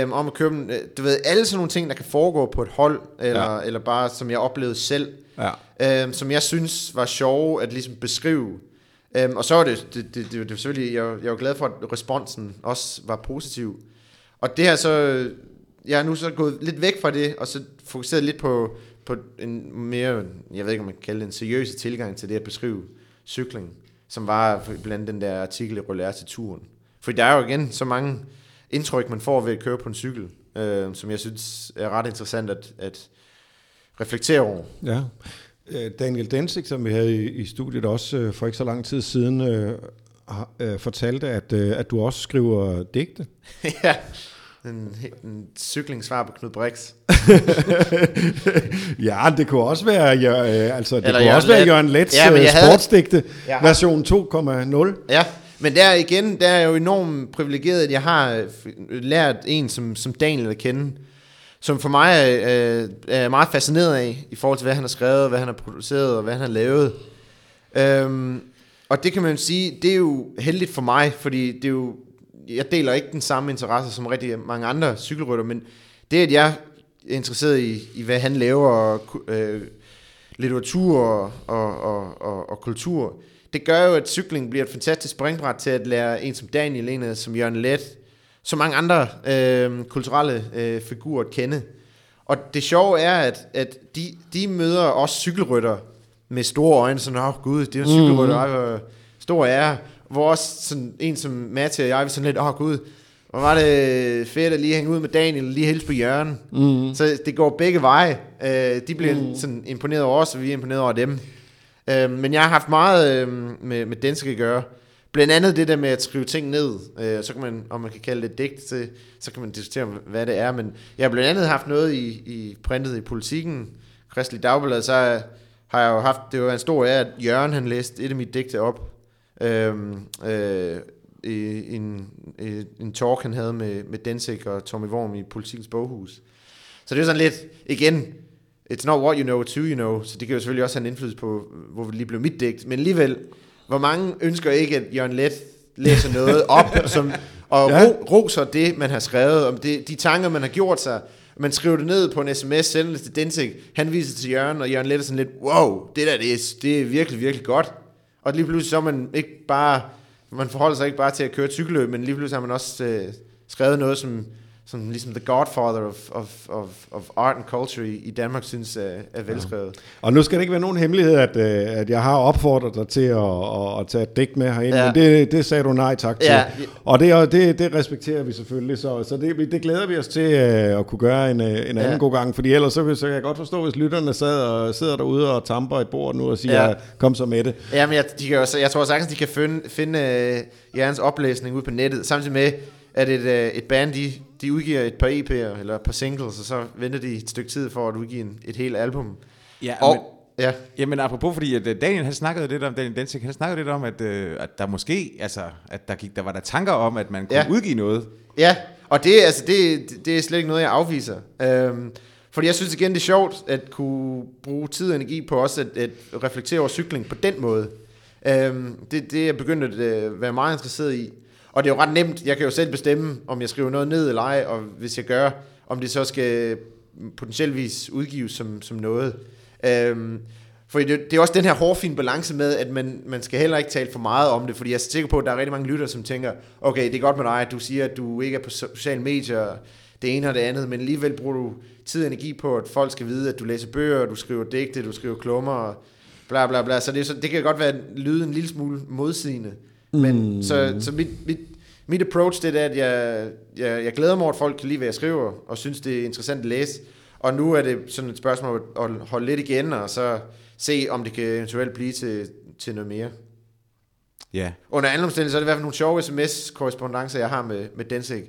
Øhm, om at købe, øh, du ved, alle sådan nogle ting, der kan foregå på et hold, eller, ja. eller bare, som jeg oplevede selv, Ja. øhm, som jeg synes var sjove at ligesom beskrive. Øhm, og så var det, det, det, det, det var selvfølgelig, jeg, jeg var glad for, at responsen også var positiv. Og det her så, jeg er nu så gået lidt væk fra det, og så fokuseret lidt på, på en mere, jeg ved ikke om man kan kalde det en seriøs tilgang til det at beskrive cykling, som var blandt andet den der artikel i Roller til turen. For der er jo igen så mange indtryk, man får ved at køre på en cykel, øh, som jeg synes er ret interessant at, at reflektere over. Ja. Øh, Daniel Densig, som vi havde i, i studiet også øh, for ikke så lang tid siden, øh, øh, fortalte, at, øh, at du også skriver digte. ja, en, en cyklingsvar på Knud Brix. ja, det kunne også være, ja, altså, det Eller kunne Jørgen også være Let. Jørgen Lets Ja, havde- sportsdigte, Ja. version 2,0. Ja, men der igen, der er jeg jo enormt privilegeret, at jeg har lært en som, som Daniel at kende, som for mig er, øh, er meget fascineret af, i forhold til, hvad han har skrevet, hvad han har produceret, og hvad han har lavet. Øhm, og det kan man jo sige, det er jo heldigt for mig, fordi det er jo, jeg deler ikke den samme interesse som rigtig mange andre cykelrytter, men det, at jeg er interesseret i, i hvad han laver, og, øh, litteratur og, og, og, og, og kultur, det gør jo, at cykling bliver et fantastisk springbræt til at lære en som Daniel, en som Jørgen Let, så mange andre øh, kulturelle øh, figurer at kende. Og det sjove er, at, at de, de møder også cykelrytter med store øjne, sådan, åh oh, gud, det er jo cykelrytter, ej, hvor stor ære. Hvor også sådan, en som Matti og jeg, vi sådan lidt, åh oh, gud, hvor var det fedt at lige hænge ud med Daniel, lige hilse på Jørgen. Mm. Så det går begge veje. Øh, de bliver mm. sådan imponeret over os, og vi er imponeret over dem. Øh, men jeg har haft meget øh, med, med Dansk at gøre. Blandt andet det der med at skrive ting ned. Øh, så kan man, om man kan kalde det et digt, så, så kan man diskutere, hvad det er. Men jeg har blandt andet haft noget i, i printet i politikken, Kristelig Dagblad, så har jeg jo haft, det var en stor ære, at Jørgen han læste et af mine digte op. Øhm, øh, øh, i en, i en talk, han havde med, med Densik og Tommy Worm i Politikens Boghus. Så det er sådan lidt, igen, it's not what you know, it's who you know, så det kan jo selvfølgelig også have en indflydelse på, hvor det lige blev mit digt, men alligevel, hvor mange ønsker ikke, at Jørgen Let læser noget op, som, og Ja. ja. ro, roser det, man har skrevet, om det, de tanker, man har gjort sig, man skriver det ned på en sms, sender det til Densik, han viser til Jørgen, og Jørgen Let er sådan lidt, wow, det der, det er, det er virkelig, virkelig godt. Og lige pludselig så er man ikke bare, man forholder sig ikke bare til at køre et cykelløb, men lige pludselig har man også øh, skrevet noget, som, som ligesom the godfather of, of, of, of art and culture i, i Danmark synes er, er velskrevet. Og nu skal det ikke være nogen hemmelighed, at, øh, at jeg har opfordret dig til at, at, at tage et digt med herind, ja. Ja. men det, det sagde du nej tak til. Ja. Og det, det, det respekterer vi selvfølgelig, så, så det, det glæder vi os til øh, at kunne gøre en, øh, en anden Ja. god gang, fordi ellers så, så kan jeg godt forstå, hvis lytterne sad og, sidder derude og tamper et bord nu og siger, ja. Ja. kom så med det. Ja, men jeg, de kan jeg tror sagtens, de kan finde, finde uh, Jørgens oplæsning ud på nettet, samtidig med, at et, uh, et band, de, de udgiver et par EP'er, eller et par singles, og så venter de et stykke tid for at udgive en, et helt album. Ja, Og, men, ja, Jamen apropos, fordi at øh, Daniel han snakkede lidt om, Daniel Densik, han snakkede lidt om, at, øh, at der måske, altså, at der, gik, der var der tanker om, at man kunne ja. udgive noget. Ja, og det, altså, det, det er slet ikke noget, jeg afviser. Øhm, fordi jeg synes igen, det er sjovt at kunne bruge tid og energi på også at, at reflektere over cykling på den måde. Øhm, det, det er jeg begyndt at øh, være meget interesseret i. Og det er jo ret nemt. Jeg kan jo selv bestemme, om jeg skriver noget ned eller ej, og hvis jeg gør, om det så skal potentieltvis udgives som, som noget. Øhm, for det, det er også den her hårfine balance med, at man, man skal heller ikke tale for meget om det, fordi jeg er sikker på, at der er rigtig mange lyttere, som tænker, okay, det er godt med dig, at du siger, at du ikke er på sociale medier, det ene og det andet, men alligevel bruger du tid og energi på, at folk skal vide, at du læser bøger, du skriver digte, du skriver klummer, og bla bla bla. Så det, er så, det kan godt være lyde en lille smule modsigende. Men så, så mit, mit, mit approach det er, at jeg, jeg, jeg glæder mig over, at folk kan lide, hvad jeg skriver, og synes, det er interessant at læse. Og nu er det sådan et spørgsmål at holde lidt igen, og så se, om det kan eventuelt blive til, til noget mere. Ja. Under andre omstændigheder, så er det i hvert fald nogle sjove sms-korrespondencer, jeg har med, med Densik.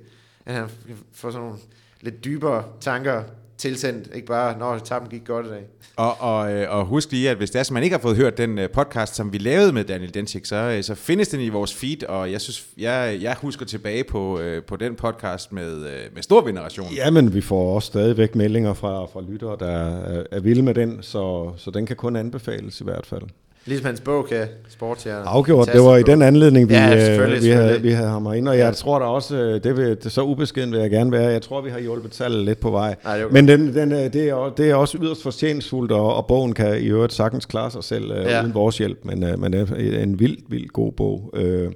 At han får sådan nogle lidt dybere tanker tilsendt. Ikke bare, når tappen gik godt i dag. Og, og, øh, og husk lige, at hvis det er, så man ikke har fået hørt den øh, podcast, som vi lavede med Daniel Densik, så, øh, så findes den i vores feed, og jeg synes, jeg, jeg husker tilbage på, på den podcast med, med stor veneration. Ja, men vi får også stadigvæk meldinger fra, fra lyttere, der er, er vilde med den, så, så den kan kun anbefales i hvert fald. Ligesom hans bog kan sportshjerner. Afgjort, det var i den anledning, vi, Ja, ja, selvfølgelig, vi, havde, selvfølgelig. vi havde ham ind, og jeg tror da også, øh, det, vil, det så ubeskeden vil jeg gerne være, jeg tror, vi har hjulpet tallet lidt på vej. Nej, det Men den, den, øh, det, er, det er også yderst fortjenstfuldt, og, og bogen kan i øvrigt sagtens klare sig selv øh, Ja. uden vores hjælp, men, øh, men det er en vildt, vildt god bog. Øh,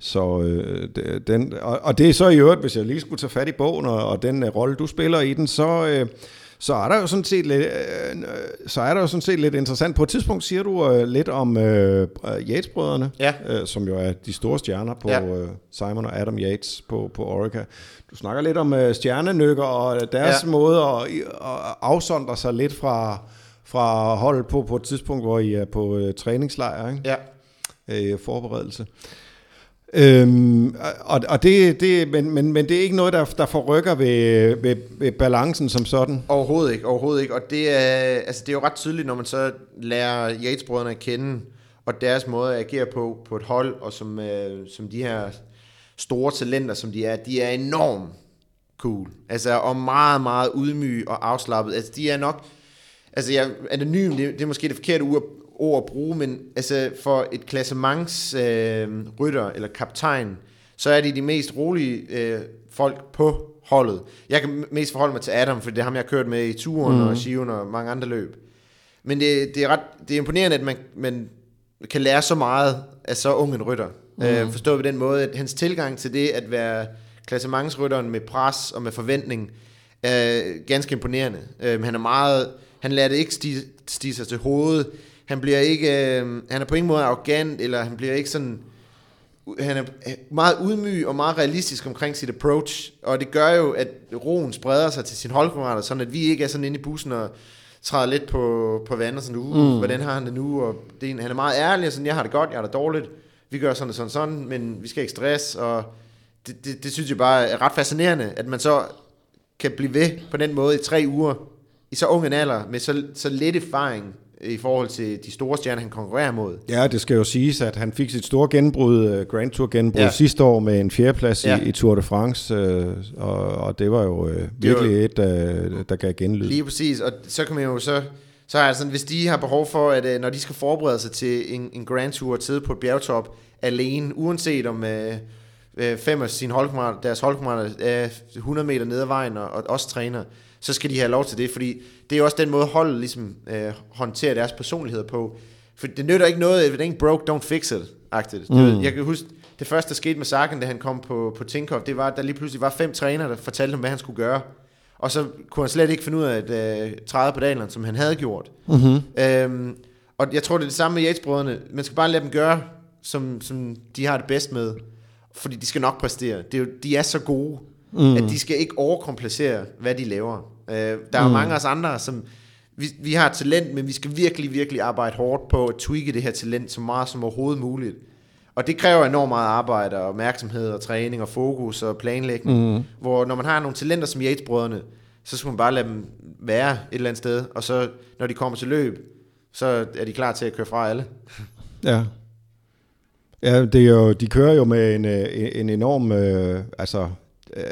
så øh, den, og, og det er så i øvrigt, hvis jeg lige skulle tage fat i bogen, og, og den øh, rolle, du spiller i den, så... Øh, så er der jo sådan set lidt, øh, så er der jo sådan set lidt interessant. På et tidspunkt siger du øh, lidt om øh, Yates-brødrene, Ja. øh, som jo er de store stjerner på Ja. øh, Simon og Adam Yates på, på Orica. Du snakker lidt om øh, stjernenykker og deres Ja. måde at, at afsondre sig lidt fra, fra holdet på på et tidspunkt, hvor I er på øh, træningslejr, ikke? Ja. øh, forberedelse. Øhm, og, og det, det, men, men, men det er ikke noget, der, der forrykker ved, ved, ved balancen som sådan. Overhovedet ikke, overhovedet ikke. Og det er, altså det er jo ret tydeligt, når man så lærer Yates-brødrene at kende, og deres måde at agere på, på et hold, og som, øh, som de her store talenter, som de er, de er enormt cool. Altså, og meget, meget ydmyge og afslappet. Altså, de er nok... Altså, jeg, anonym, det, det er måske det forkerte ord, ord at bruge, men altså, for et klassements øh, rytter eller kaptajn, så er de de mest rolige øh, folk på holdet. Jeg kan mest forholde mig til Adam, for det er ham, jeg har kørt med i turen mm. og Shiven og mange andre løb. Men det, det, er, ret, det er imponerende, at man, man kan lære så meget af så ung en rytter. Mm. Øh, forstået på den måde, at hans tilgang til det at være klassementsrytteren med pres og med forventning, er ganske imponerende. Øh, han er meget, han lader det ikke stige, stige sig til hovedet. Han bliver ikke, øh, han er på ingen måde arrogant, eller han bliver ikke sådan, han er meget ydmyg og meget realistisk omkring sit approach, og det gør jo, at roen spreder sig til sine holdkammerater, sådan at vi ikke er sådan inde i bussen og træder lidt på, på vandet, sådan, uh, mm. hvordan har han det nu, og det er han er meget ærlig, og sådan, jeg har det godt, jeg har det dårligt, vi gør sådan og sådan sådan, men vi skal ikke stress, og det, det, det synes jeg bare er ret fascinerende, at man så kan blive ved på den måde i tre uger, i så ung en alder, med så, så lidt erfaring i forhold til de store stjerner, han konkurrerer mod. Ja, det skal jo siges, at han fik sit store gennembrud, øh, Grand Tour gennembrud Ja. sidste år med en fjerdeplads Ja. i, i Tour de France, øh, og, og det var jo øh, Det var- virkelig et, øh, der gav genlyd. Lige præcis, og så kan man jo så, så er det sådan, hvis de har behov for, at øh, når de skal forberede sig til en, en Grand Tour og sidde på et bjergtop alene, uanset om øh, øh, fem af sine holdkammerater, deres holdkammerater er 100 meter ned ad vejen og, og også træner, så skal de have lov til det, fordi det er jo også den måde holdet ligesom øh, håndterer deres personligheder på. For det nytter ikke noget, if it ain't broke, don't fix it, agtigt. Mm. Jeg kan huske, det første, der skete med Sagan, da han kom på, på Tinkoff, det var, at der lige pludselig var fem trænere, der fortalte ham, hvad han skulle gøre. Og så kunne han slet ikke finde ud af at øh, træde pedalerne, som han havde gjort. Mm-hmm. Øhm, og jeg tror, det er det samme med Yates-brødrene. Man skal bare lade dem gøre, som, som de har det bedst med. Fordi de skal nok præstere. Det er jo, de er så gode, mm. at de skal ikke overkomplicere, hvad de laver. Øh, der er jo mange af os andre, som... Vi, vi har talent, men vi skal virkelig, virkelig arbejde hårdt på at tweake det her talent så meget som overhovedet muligt. Og det kræver enormt meget arbejde og opmærksomhed og træning og fokus og planlægning. Mm. Hvor når man har nogle talenter som Yates-brødrene, så skal man bare lade dem være et eller andet sted. Og så når de kommer til løb, så er de klar til at køre fra alle. Ja. Ja, det er jo, de kører jo med en, øh, en enorm øh, altså, øh,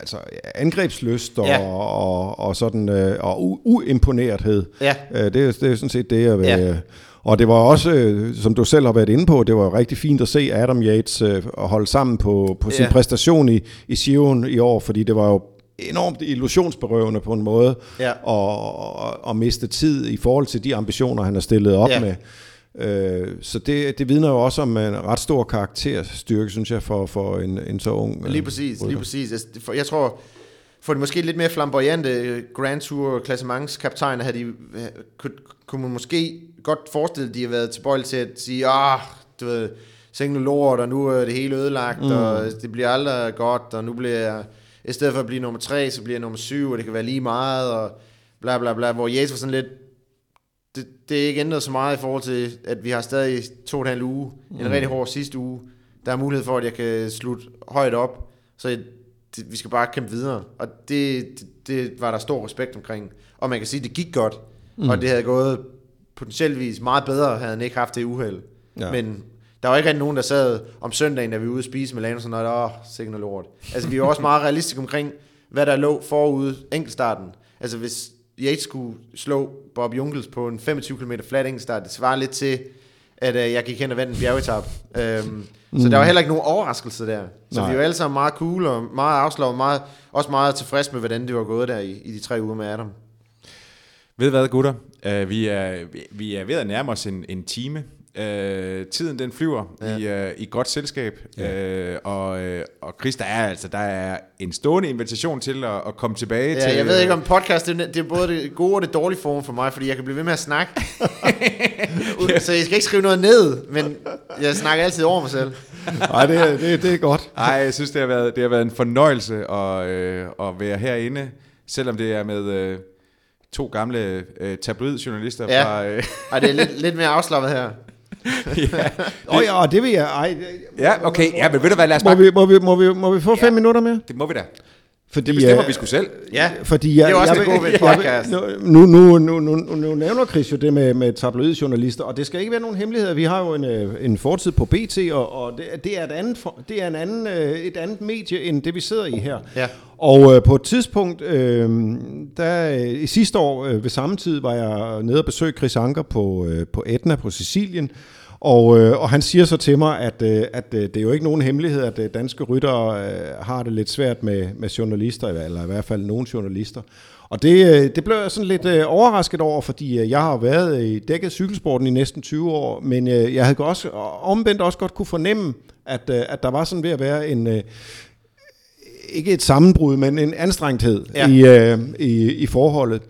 altså angrebsløst og, Ja. og, og sådan øh, og u- uimponerethed. Ja. Øh, det, er, det er sådan set det, jeg vil... Ja. Ja. Og det var også, øh, som du selv har været inde på, det var rigtig fint at se Adam Yates øh, at holde sammen på, på sin Ja. præstation i, i Sion i år, fordi det var jo enormt illusionsberøvende på en måde, Ja. og, og, og miste tid i forhold til de ambitioner, han har stillet op Ja. med. Øh, så det, det vidner jo også om en ret stor karakterstyrke, synes jeg, for, for en, en så ung øh, Lige præcis, rytter. lige præcis. Altså, Jeg tror, for det måske lidt mere flamboyante øh, Grand Tour klassementskaptajner, havde de, øh, kunne, kunne man måske godt forestille, at de har været tilbøjelige til at sige, ah, du ved, seng nu lort, og nu er det hele ødelagt, mm. og det bliver aldrig godt, og nu bliver jeg, i stedet for at blive nummer tre, så bliver jeg nummer syv, og det kan være lige meget, og bla bla bla, hvor Yates var sådan lidt, det, det er ikke ændret så meget i forhold til, at vi har stadig to og en halv uge, mm. en rigtig hård sidste uge. Der er mulighed for, at jeg kan slutte højt op, så jeg, det, vi skal bare kæmpe videre. Og det, det, det var der stor respekt omkring. Og man kan sige, at det gik godt, mm. og det havde gået potentieltvis meget bedre, havde han ikke haft det uheld. Ja. Men der var ikke rigtig nogen, der sad om søndagen, da vi var ude at spise med Lane, og sådan noget, åh, sikkert lort. Altså, vi var også meget realistiske omkring, hvad der lå forude enkeltstarten. Altså, hvis Yates skulle slå Bob Junkels på en 25 km flat enkeltstart, det svarer lidt til, at øh, jeg gik hen og vandt en bjergetap. Øhm, mm. Så der var heller ikke nogen overraskelse der. Så Nej. vi var alle sammen meget cool og meget afslaget, meget, også meget tilfreds med, hvordan det var gået der i, i de tre uger med Adam. Ved hvad, gutter? Uh, vi, er, vi- vi er ved at nærme os en, en time. Uh, tiden den flyver ja. i, uh, i godt selskab. Ja. Uh, og, uh, og Chris, der er altså der er en stående invitation til at, at komme tilbage til... Ja, jeg ved ikke om podcast, det er, det er både det gode og det dårlige form for mig, fordi jeg kan blive ved med at snakke. Uden- så jeg skal ikke skrive noget ned, men jeg snakker altid over mig selv. Nej, det, er- det, det er godt. Ej, jeg synes, det har været, det har været en fornøjelse at, øh, at være herinde, selvom det er med øh, to gamle øh, tabloidjournalister Ja. fra... Øh, Ej, det er lidt, lidt mere afslappet her. ja. Åh ja, og det vil jeg... Ej, ja, okay. Ja, men ved du hvad, lad os må, vi, må, vi, må, vi, må vi få fem minutter mere? Det må vi da. Fordi, Det bestemmer øh, vi sgu selv. Ja, Fordi jeg, Det er også jeg, det gode ved podcast. Nu, nu, nu, nu, nu, nu nævner Chris jo det med, med tabloidjournalister, og det skal ikke være nogen hemmelighed. Vi har jo en, øh, en fortid på BT, og, og det, det er, et andet, det er en anden, øh, et andet medie, end det vi sidder i her. Ja. Og øh, på et tidspunkt, øh, der, øh, i sidste år øh, ved samme tid, var jeg nede og besøgte Chris Anker på, øh, på Etna på Sicilien, og, øh, og han siger så til mig, at, øh, at øh, det er jo ikke nogen hemmelighed, at øh, danske ryttere øh, har det lidt svært med, med journalister, eller i hvert fald nogle journalister. Og det, øh, det blev jeg sådan lidt øh, overrasket over, fordi øh, jeg har været i dækket cykelsporten i næsten 20 år, men øh, jeg havde også omvendt også godt kunne fornemme, at, øh, at der var sådan ved at være en... Øh, ikke et sammenbrud, men en anstrengthed Ja. ja. i, øh, i, i forholdet.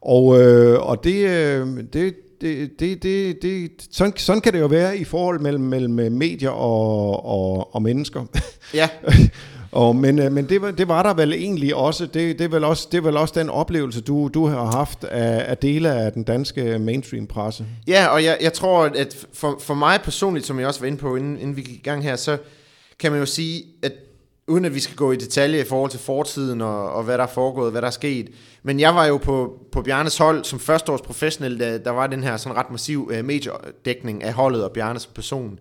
Og, øh, og det, øh, det, det, det, det, det sådan, sådan kan det jo være i forhold mellem, mellem medier og, og, og mennesker. ja. og, men øh, men det, var, det var der vel egentlig også. Det, det, er vel også, det er vel også den oplevelse, du, du har haft af, af dele af den danske mainstream-presse. Ja, og jeg, jeg tror, at for, for mig personligt, som jeg også var inde på, inden, inden vi gik i gang her, så kan man jo sige, at uden at vi skal gå i detalje i forhold til fortiden og, og hvad der er foregået, hvad der er sket. Men jeg var jo på, på Bjarnes hold som førsteårs professionel, da der var den her sådan ret massiv uh, mediedækning af holdet og Bjarnes person.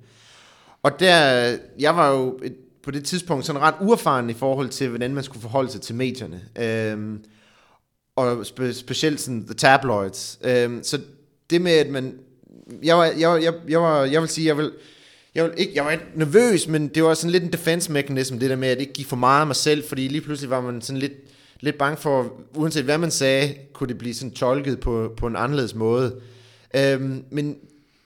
Og der, jeg var jo et, på det tidspunkt sådan ret uerfaren i forhold til, hvordan man skulle forholde sig til medierne. Øhm, og spe, specielt sådan the tabloids. Øhm, så det med, at man... Jeg, var, jeg, jeg, jeg, var, jeg vil sige, jeg vil, jeg, vil ikke, jeg var ikke nervøs, men det var sådan lidt en defense mechanism, det der med, at ikke give for meget af mig selv, fordi lige pludselig var man sådan lidt, lidt bange for, uanset hvad man sagde, kunne det blive sådan tolket på, på en anderledes måde. Øhm, men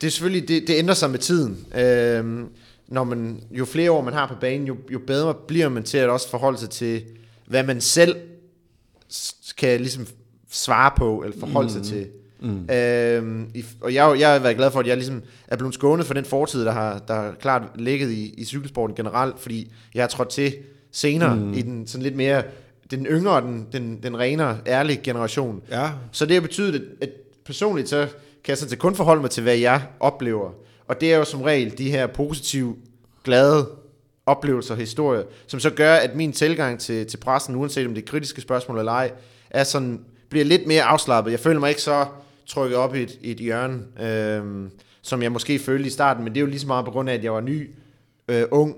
det er selvfølgelig, det, det ændrer sig med tiden. Øhm, når man, jo flere år man har på banen, jo, jo bedre bliver man til at også forholde sig til, hvad man selv kan ligesom svare på, eller forholde sig til. Mm. Øhm, i, og jeg, jeg har været glad for, at jeg ligesom er blevet skånet for den fortid, der har, der har klart ligget i, i cykelsporten generelt, fordi jeg har trådt til senere mm. i den sådan lidt mere, den yngre, den, den, den renere, ærlige generation. Ja. Så det har betydet, at, at personligt så kan jeg sådan set kun forholde mig til, hvad jeg oplever. Og det er jo som regel de her positive, glade oplevelser og historier, som så gør, at min tilgang til, til pressen, uanset om det er kritiske spørgsmål eller ej, er sådan, bliver lidt mere afslappet. Jeg føler mig ikke så trykket op i et, et hjørne, øhm, som jeg måske følte i starten, men det er jo lige så meget på grund af, at jeg var ny, øh, ung.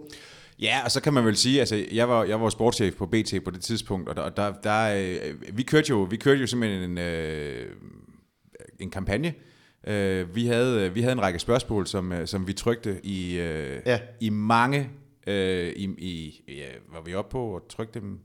Ja, og så kan man vel sige, altså jeg var, jeg var sportschef på BT på det tidspunkt, og der, der, der øh, vi kørte jo, vi kørte jo simpelthen en, øh, en kampagne. Øh, vi, havde, vi havde en række spørgsmål, som, øh, som vi trykte i, øh, Ja. i mange, øh, i, i, ja, var vi oppe på og trykte dem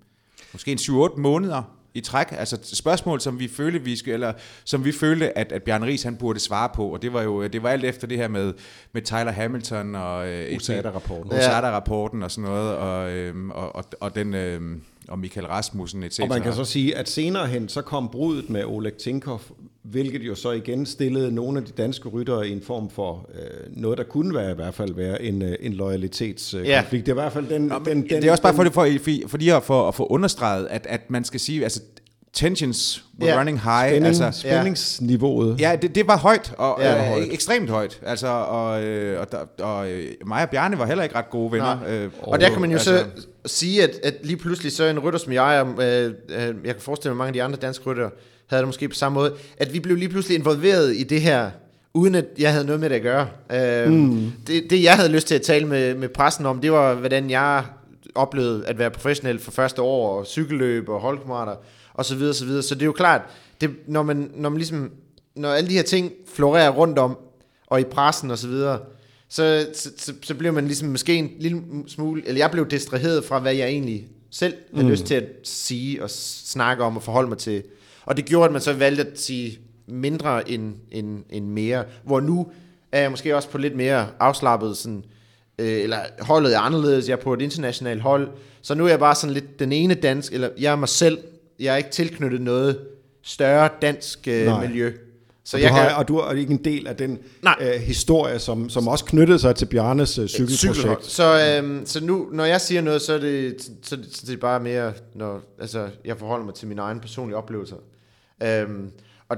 måske en 7-8 måneder i træk. Altså spørgsmål, som vi følte, vi skulle, eller som vi følte, at, at Bjarne Ries han burde svare på. Og det var jo det var alt efter det her med, med Tyler Hamilton og øh, USADA-rapporten. USADA-rapporten og sådan noget, og, øhm, og, og, og den øhm, og Michael Rasmussen, etc. Og man kan så sige, at senere hen, så kom brudet med Oleg Tinkov, hvilket jo så igen stillede nogle af de danske ryttere i en form for øh, noget, der kunne være i hvert fald være en, øh, en loyalitetskonflikt. Ja. Øh, konflikt. det er i hvert fald den... Nå, den, den det er også bare for, for, for, for lige at få, at få understreget, at, at man skal sige, altså tensions were Ja. running high. spænding, altså, spændingsniveauet. Ja, det, det var højt, og Ja, ja, højt. øh, ekstremt højt. Altså, og, øh, og, der- og øh, mig og Bjarne var heller ikke ret gode venner. Nej. Øh, Og der kan man jo altså, så sige, at, at lige pludselig så en rytter som jeg, øh, øh, jeg kan forestille mig, mange af de andre danske rytter havde det måske på samme måde, at vi blev lige pludselig involveret i det her, uden at jeg havde noget med det at gøre. Øh, mm. det, det jeg havde lyst til at tale med, med pressen om, det var, hvordan jeg oplevede at være professionel for første år, og cykelløb og holdkammerater, og så videre, så videre. Så det er jo klart, det, når, man, når man ligesom, når alle de her ting florerer rundt om, og i pressen og så videre, så, så, så, så bliver man ligesom måske en lille smule, eller jeg blev distraheret fra, hvad jeg egentlig selv havde mm. lyst til at sige og snakke om og forholde mig til. Og det gjorde, at man så valgte at sige mindre end, end, end mere. Hvor nu er jeg måske også på lidt mere afslappet, sådan, øh, eller holdet er anderledes, jeg er på et internationalt hold, så nu er jeg bare sådan lidt den ene dansk, eller jeg er mig selv, jeg er ikke tilknyttet noget større dansk øh, miljø. Så og, jeg du har, kan, og du er ikke en del af den øh, historie, som, som også knyttede sig til Bjarnes øh, cykelprojekt. Så, øh, så nu, når jeg siger noget, så er det, så, så det er bare mere, når altså, jeg forholder mig til mine egne personlige oplevelser. Øh, og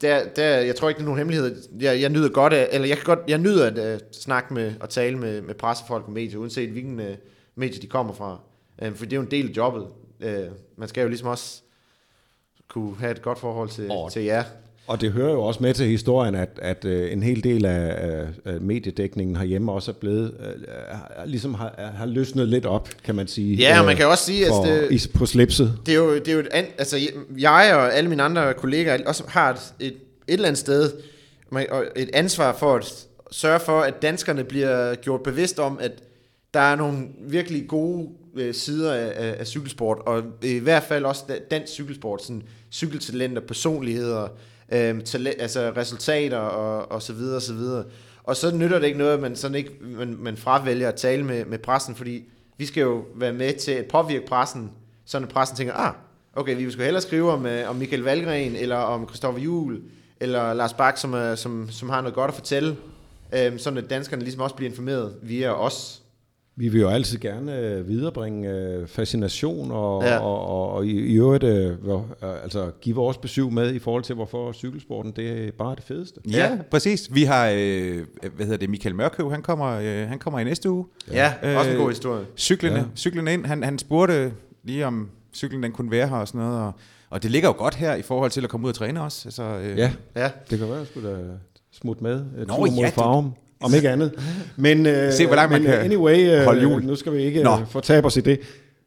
der, der, jeg tror ikke, det er nogen hemmelighed. Jeg, jeg nyder godt af, eller jeg kan godt, jeg nyder at uh, snakke med og tale med, med pressefolk og medier, uanset hvilken uh, medie de kommer fra. Uh, for det er jo en del af jobbet. Uh, man skal jo ligesom også kunne have et godt forhold til, oh. til jer. Og det hører jo også med til historien, at, at øh, en hel del af, af mediedækningen herhjemme også er blevet, uh, ligesom har, har løsnet lidt op, kan man sige. Ja, og man kan også sige, for, at det, på slipset. Det er jo, det er jo et, altså jeg og alle mine andre kolleger også har et, et, et eller andet sted et ansvar for at sørge for, at danskerne bliver gjort bevidst om, at der er nogle virkelig gode øh, sider af, af, af cykelsport, og i hvert fald også dansk cykelsport, sådan cykeltalenter, personligheder, øh, talent, altså resultater og, og så videre og så videre. Og så nytter det ikke noget, at man, sådan ikke, man, man fravælger at tale med, med pressen, fordi vi skal jo være med til at påvirke pressen, sådan at pressen tænker, ah, okay, vi skal hellere skrive om, øh, om Michael Valgren, eller om Christoffer Juhl, eller Lars Bak, som, som, som har noget godt at fortælle, øh, sådan at danskerne ligesom også bliver informeret via os. Vi vil jo altid gerne øh, viderebringe øh, fascination og, ja. og, og, og i, i øvrigt øh, hvor, altså, give vores besøg med i forhold til, hvorfor cykelsporten det er bare det fedeste. Ja, ja. præcis. Vi har, øh, hvad hedder det, Michael Mørkøv, han kommer, øh, han kommer i næste uge. Ja, øh, også en god historie. Cyklerne, ja. cyklerne ind, han, han spurgte lige om cyklen den kunne være her og sådan noget, og, og det ligger jo godt her i forhold til at komme ud og træne også. Altså, øh, ja. ja, det kan være, at jeg skulle da smutte med. Nå, tur mod ja, farven om ikke andet. Men, uh, Se, hvor langt man kan anyway, uh, holde jul. Nu skal vi ikke Nå. Uh, fortabe os i det.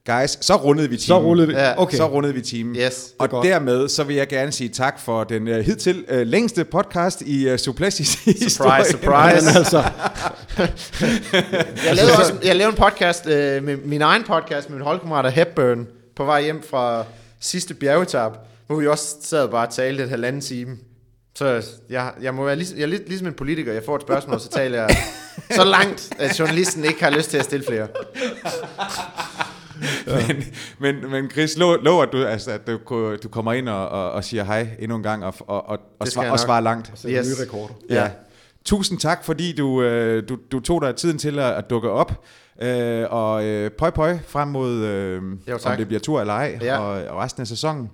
Guys, så rundede vi timen. Så rundede vi, okay. Så rundede vi timen. Yes, og dermed så vil jeg gerne sige tak for den uh, hidtil uh, længste podcast i uh, Suplessis historie. Surprise, surprise. altså. jeg, lavede også, jeg lavede en podcast, uh, med min egen podcast med min holdkammerat Hepburn på vej hjem fra sidste bjergetap, hvor vi også sad bare og talte et halvanden time. Så jeg, jeg må være lig, jeg er lidt ligesom en politiker. Jeg får et spørgsmål, så taler jeg så langt, at journalisten ikke har lyst til at stille flere. men, men, men Chris, lov, lov at, du, altså, at du, du kommer ind og, og, og siger hej endnu en gang, og, og, og, og, svar, og svarer langt. Og yes. nye rekorder. Ja. ja. Tusind tak, fordi du, øh, du, du tog dig tiden til at, at dukke op. Øh, og øh, pøj pøj frem mod, øh, jo, om det bliver tur eller ej, ja. og, og resten af sæsonen.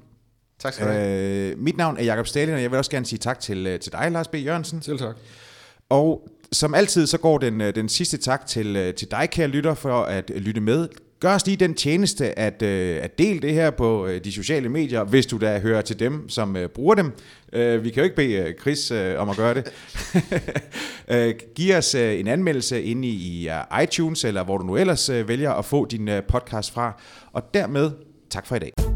Tak skal du have. Øh, mit navn er Jakob Stalin, og jeg vil også gerne sige tak til, øh, til dig, Lars B. Jørgensen. Selv tak. Og som altid, så går den, øh, den sidste tak til, øh, til dig, kære lytter, for at lytte med. Gør os lige den tjeneste at, at dele det her på de sociale medier, hvis du da hører til dem, som bruger dem. Vi kan jo ikke bede Chris om at gøre det. Giv os en anmeldelse inde i iTunes, eller hvor du nu ellers vælger at få din podcast fra. Og dermed, tak for i dag.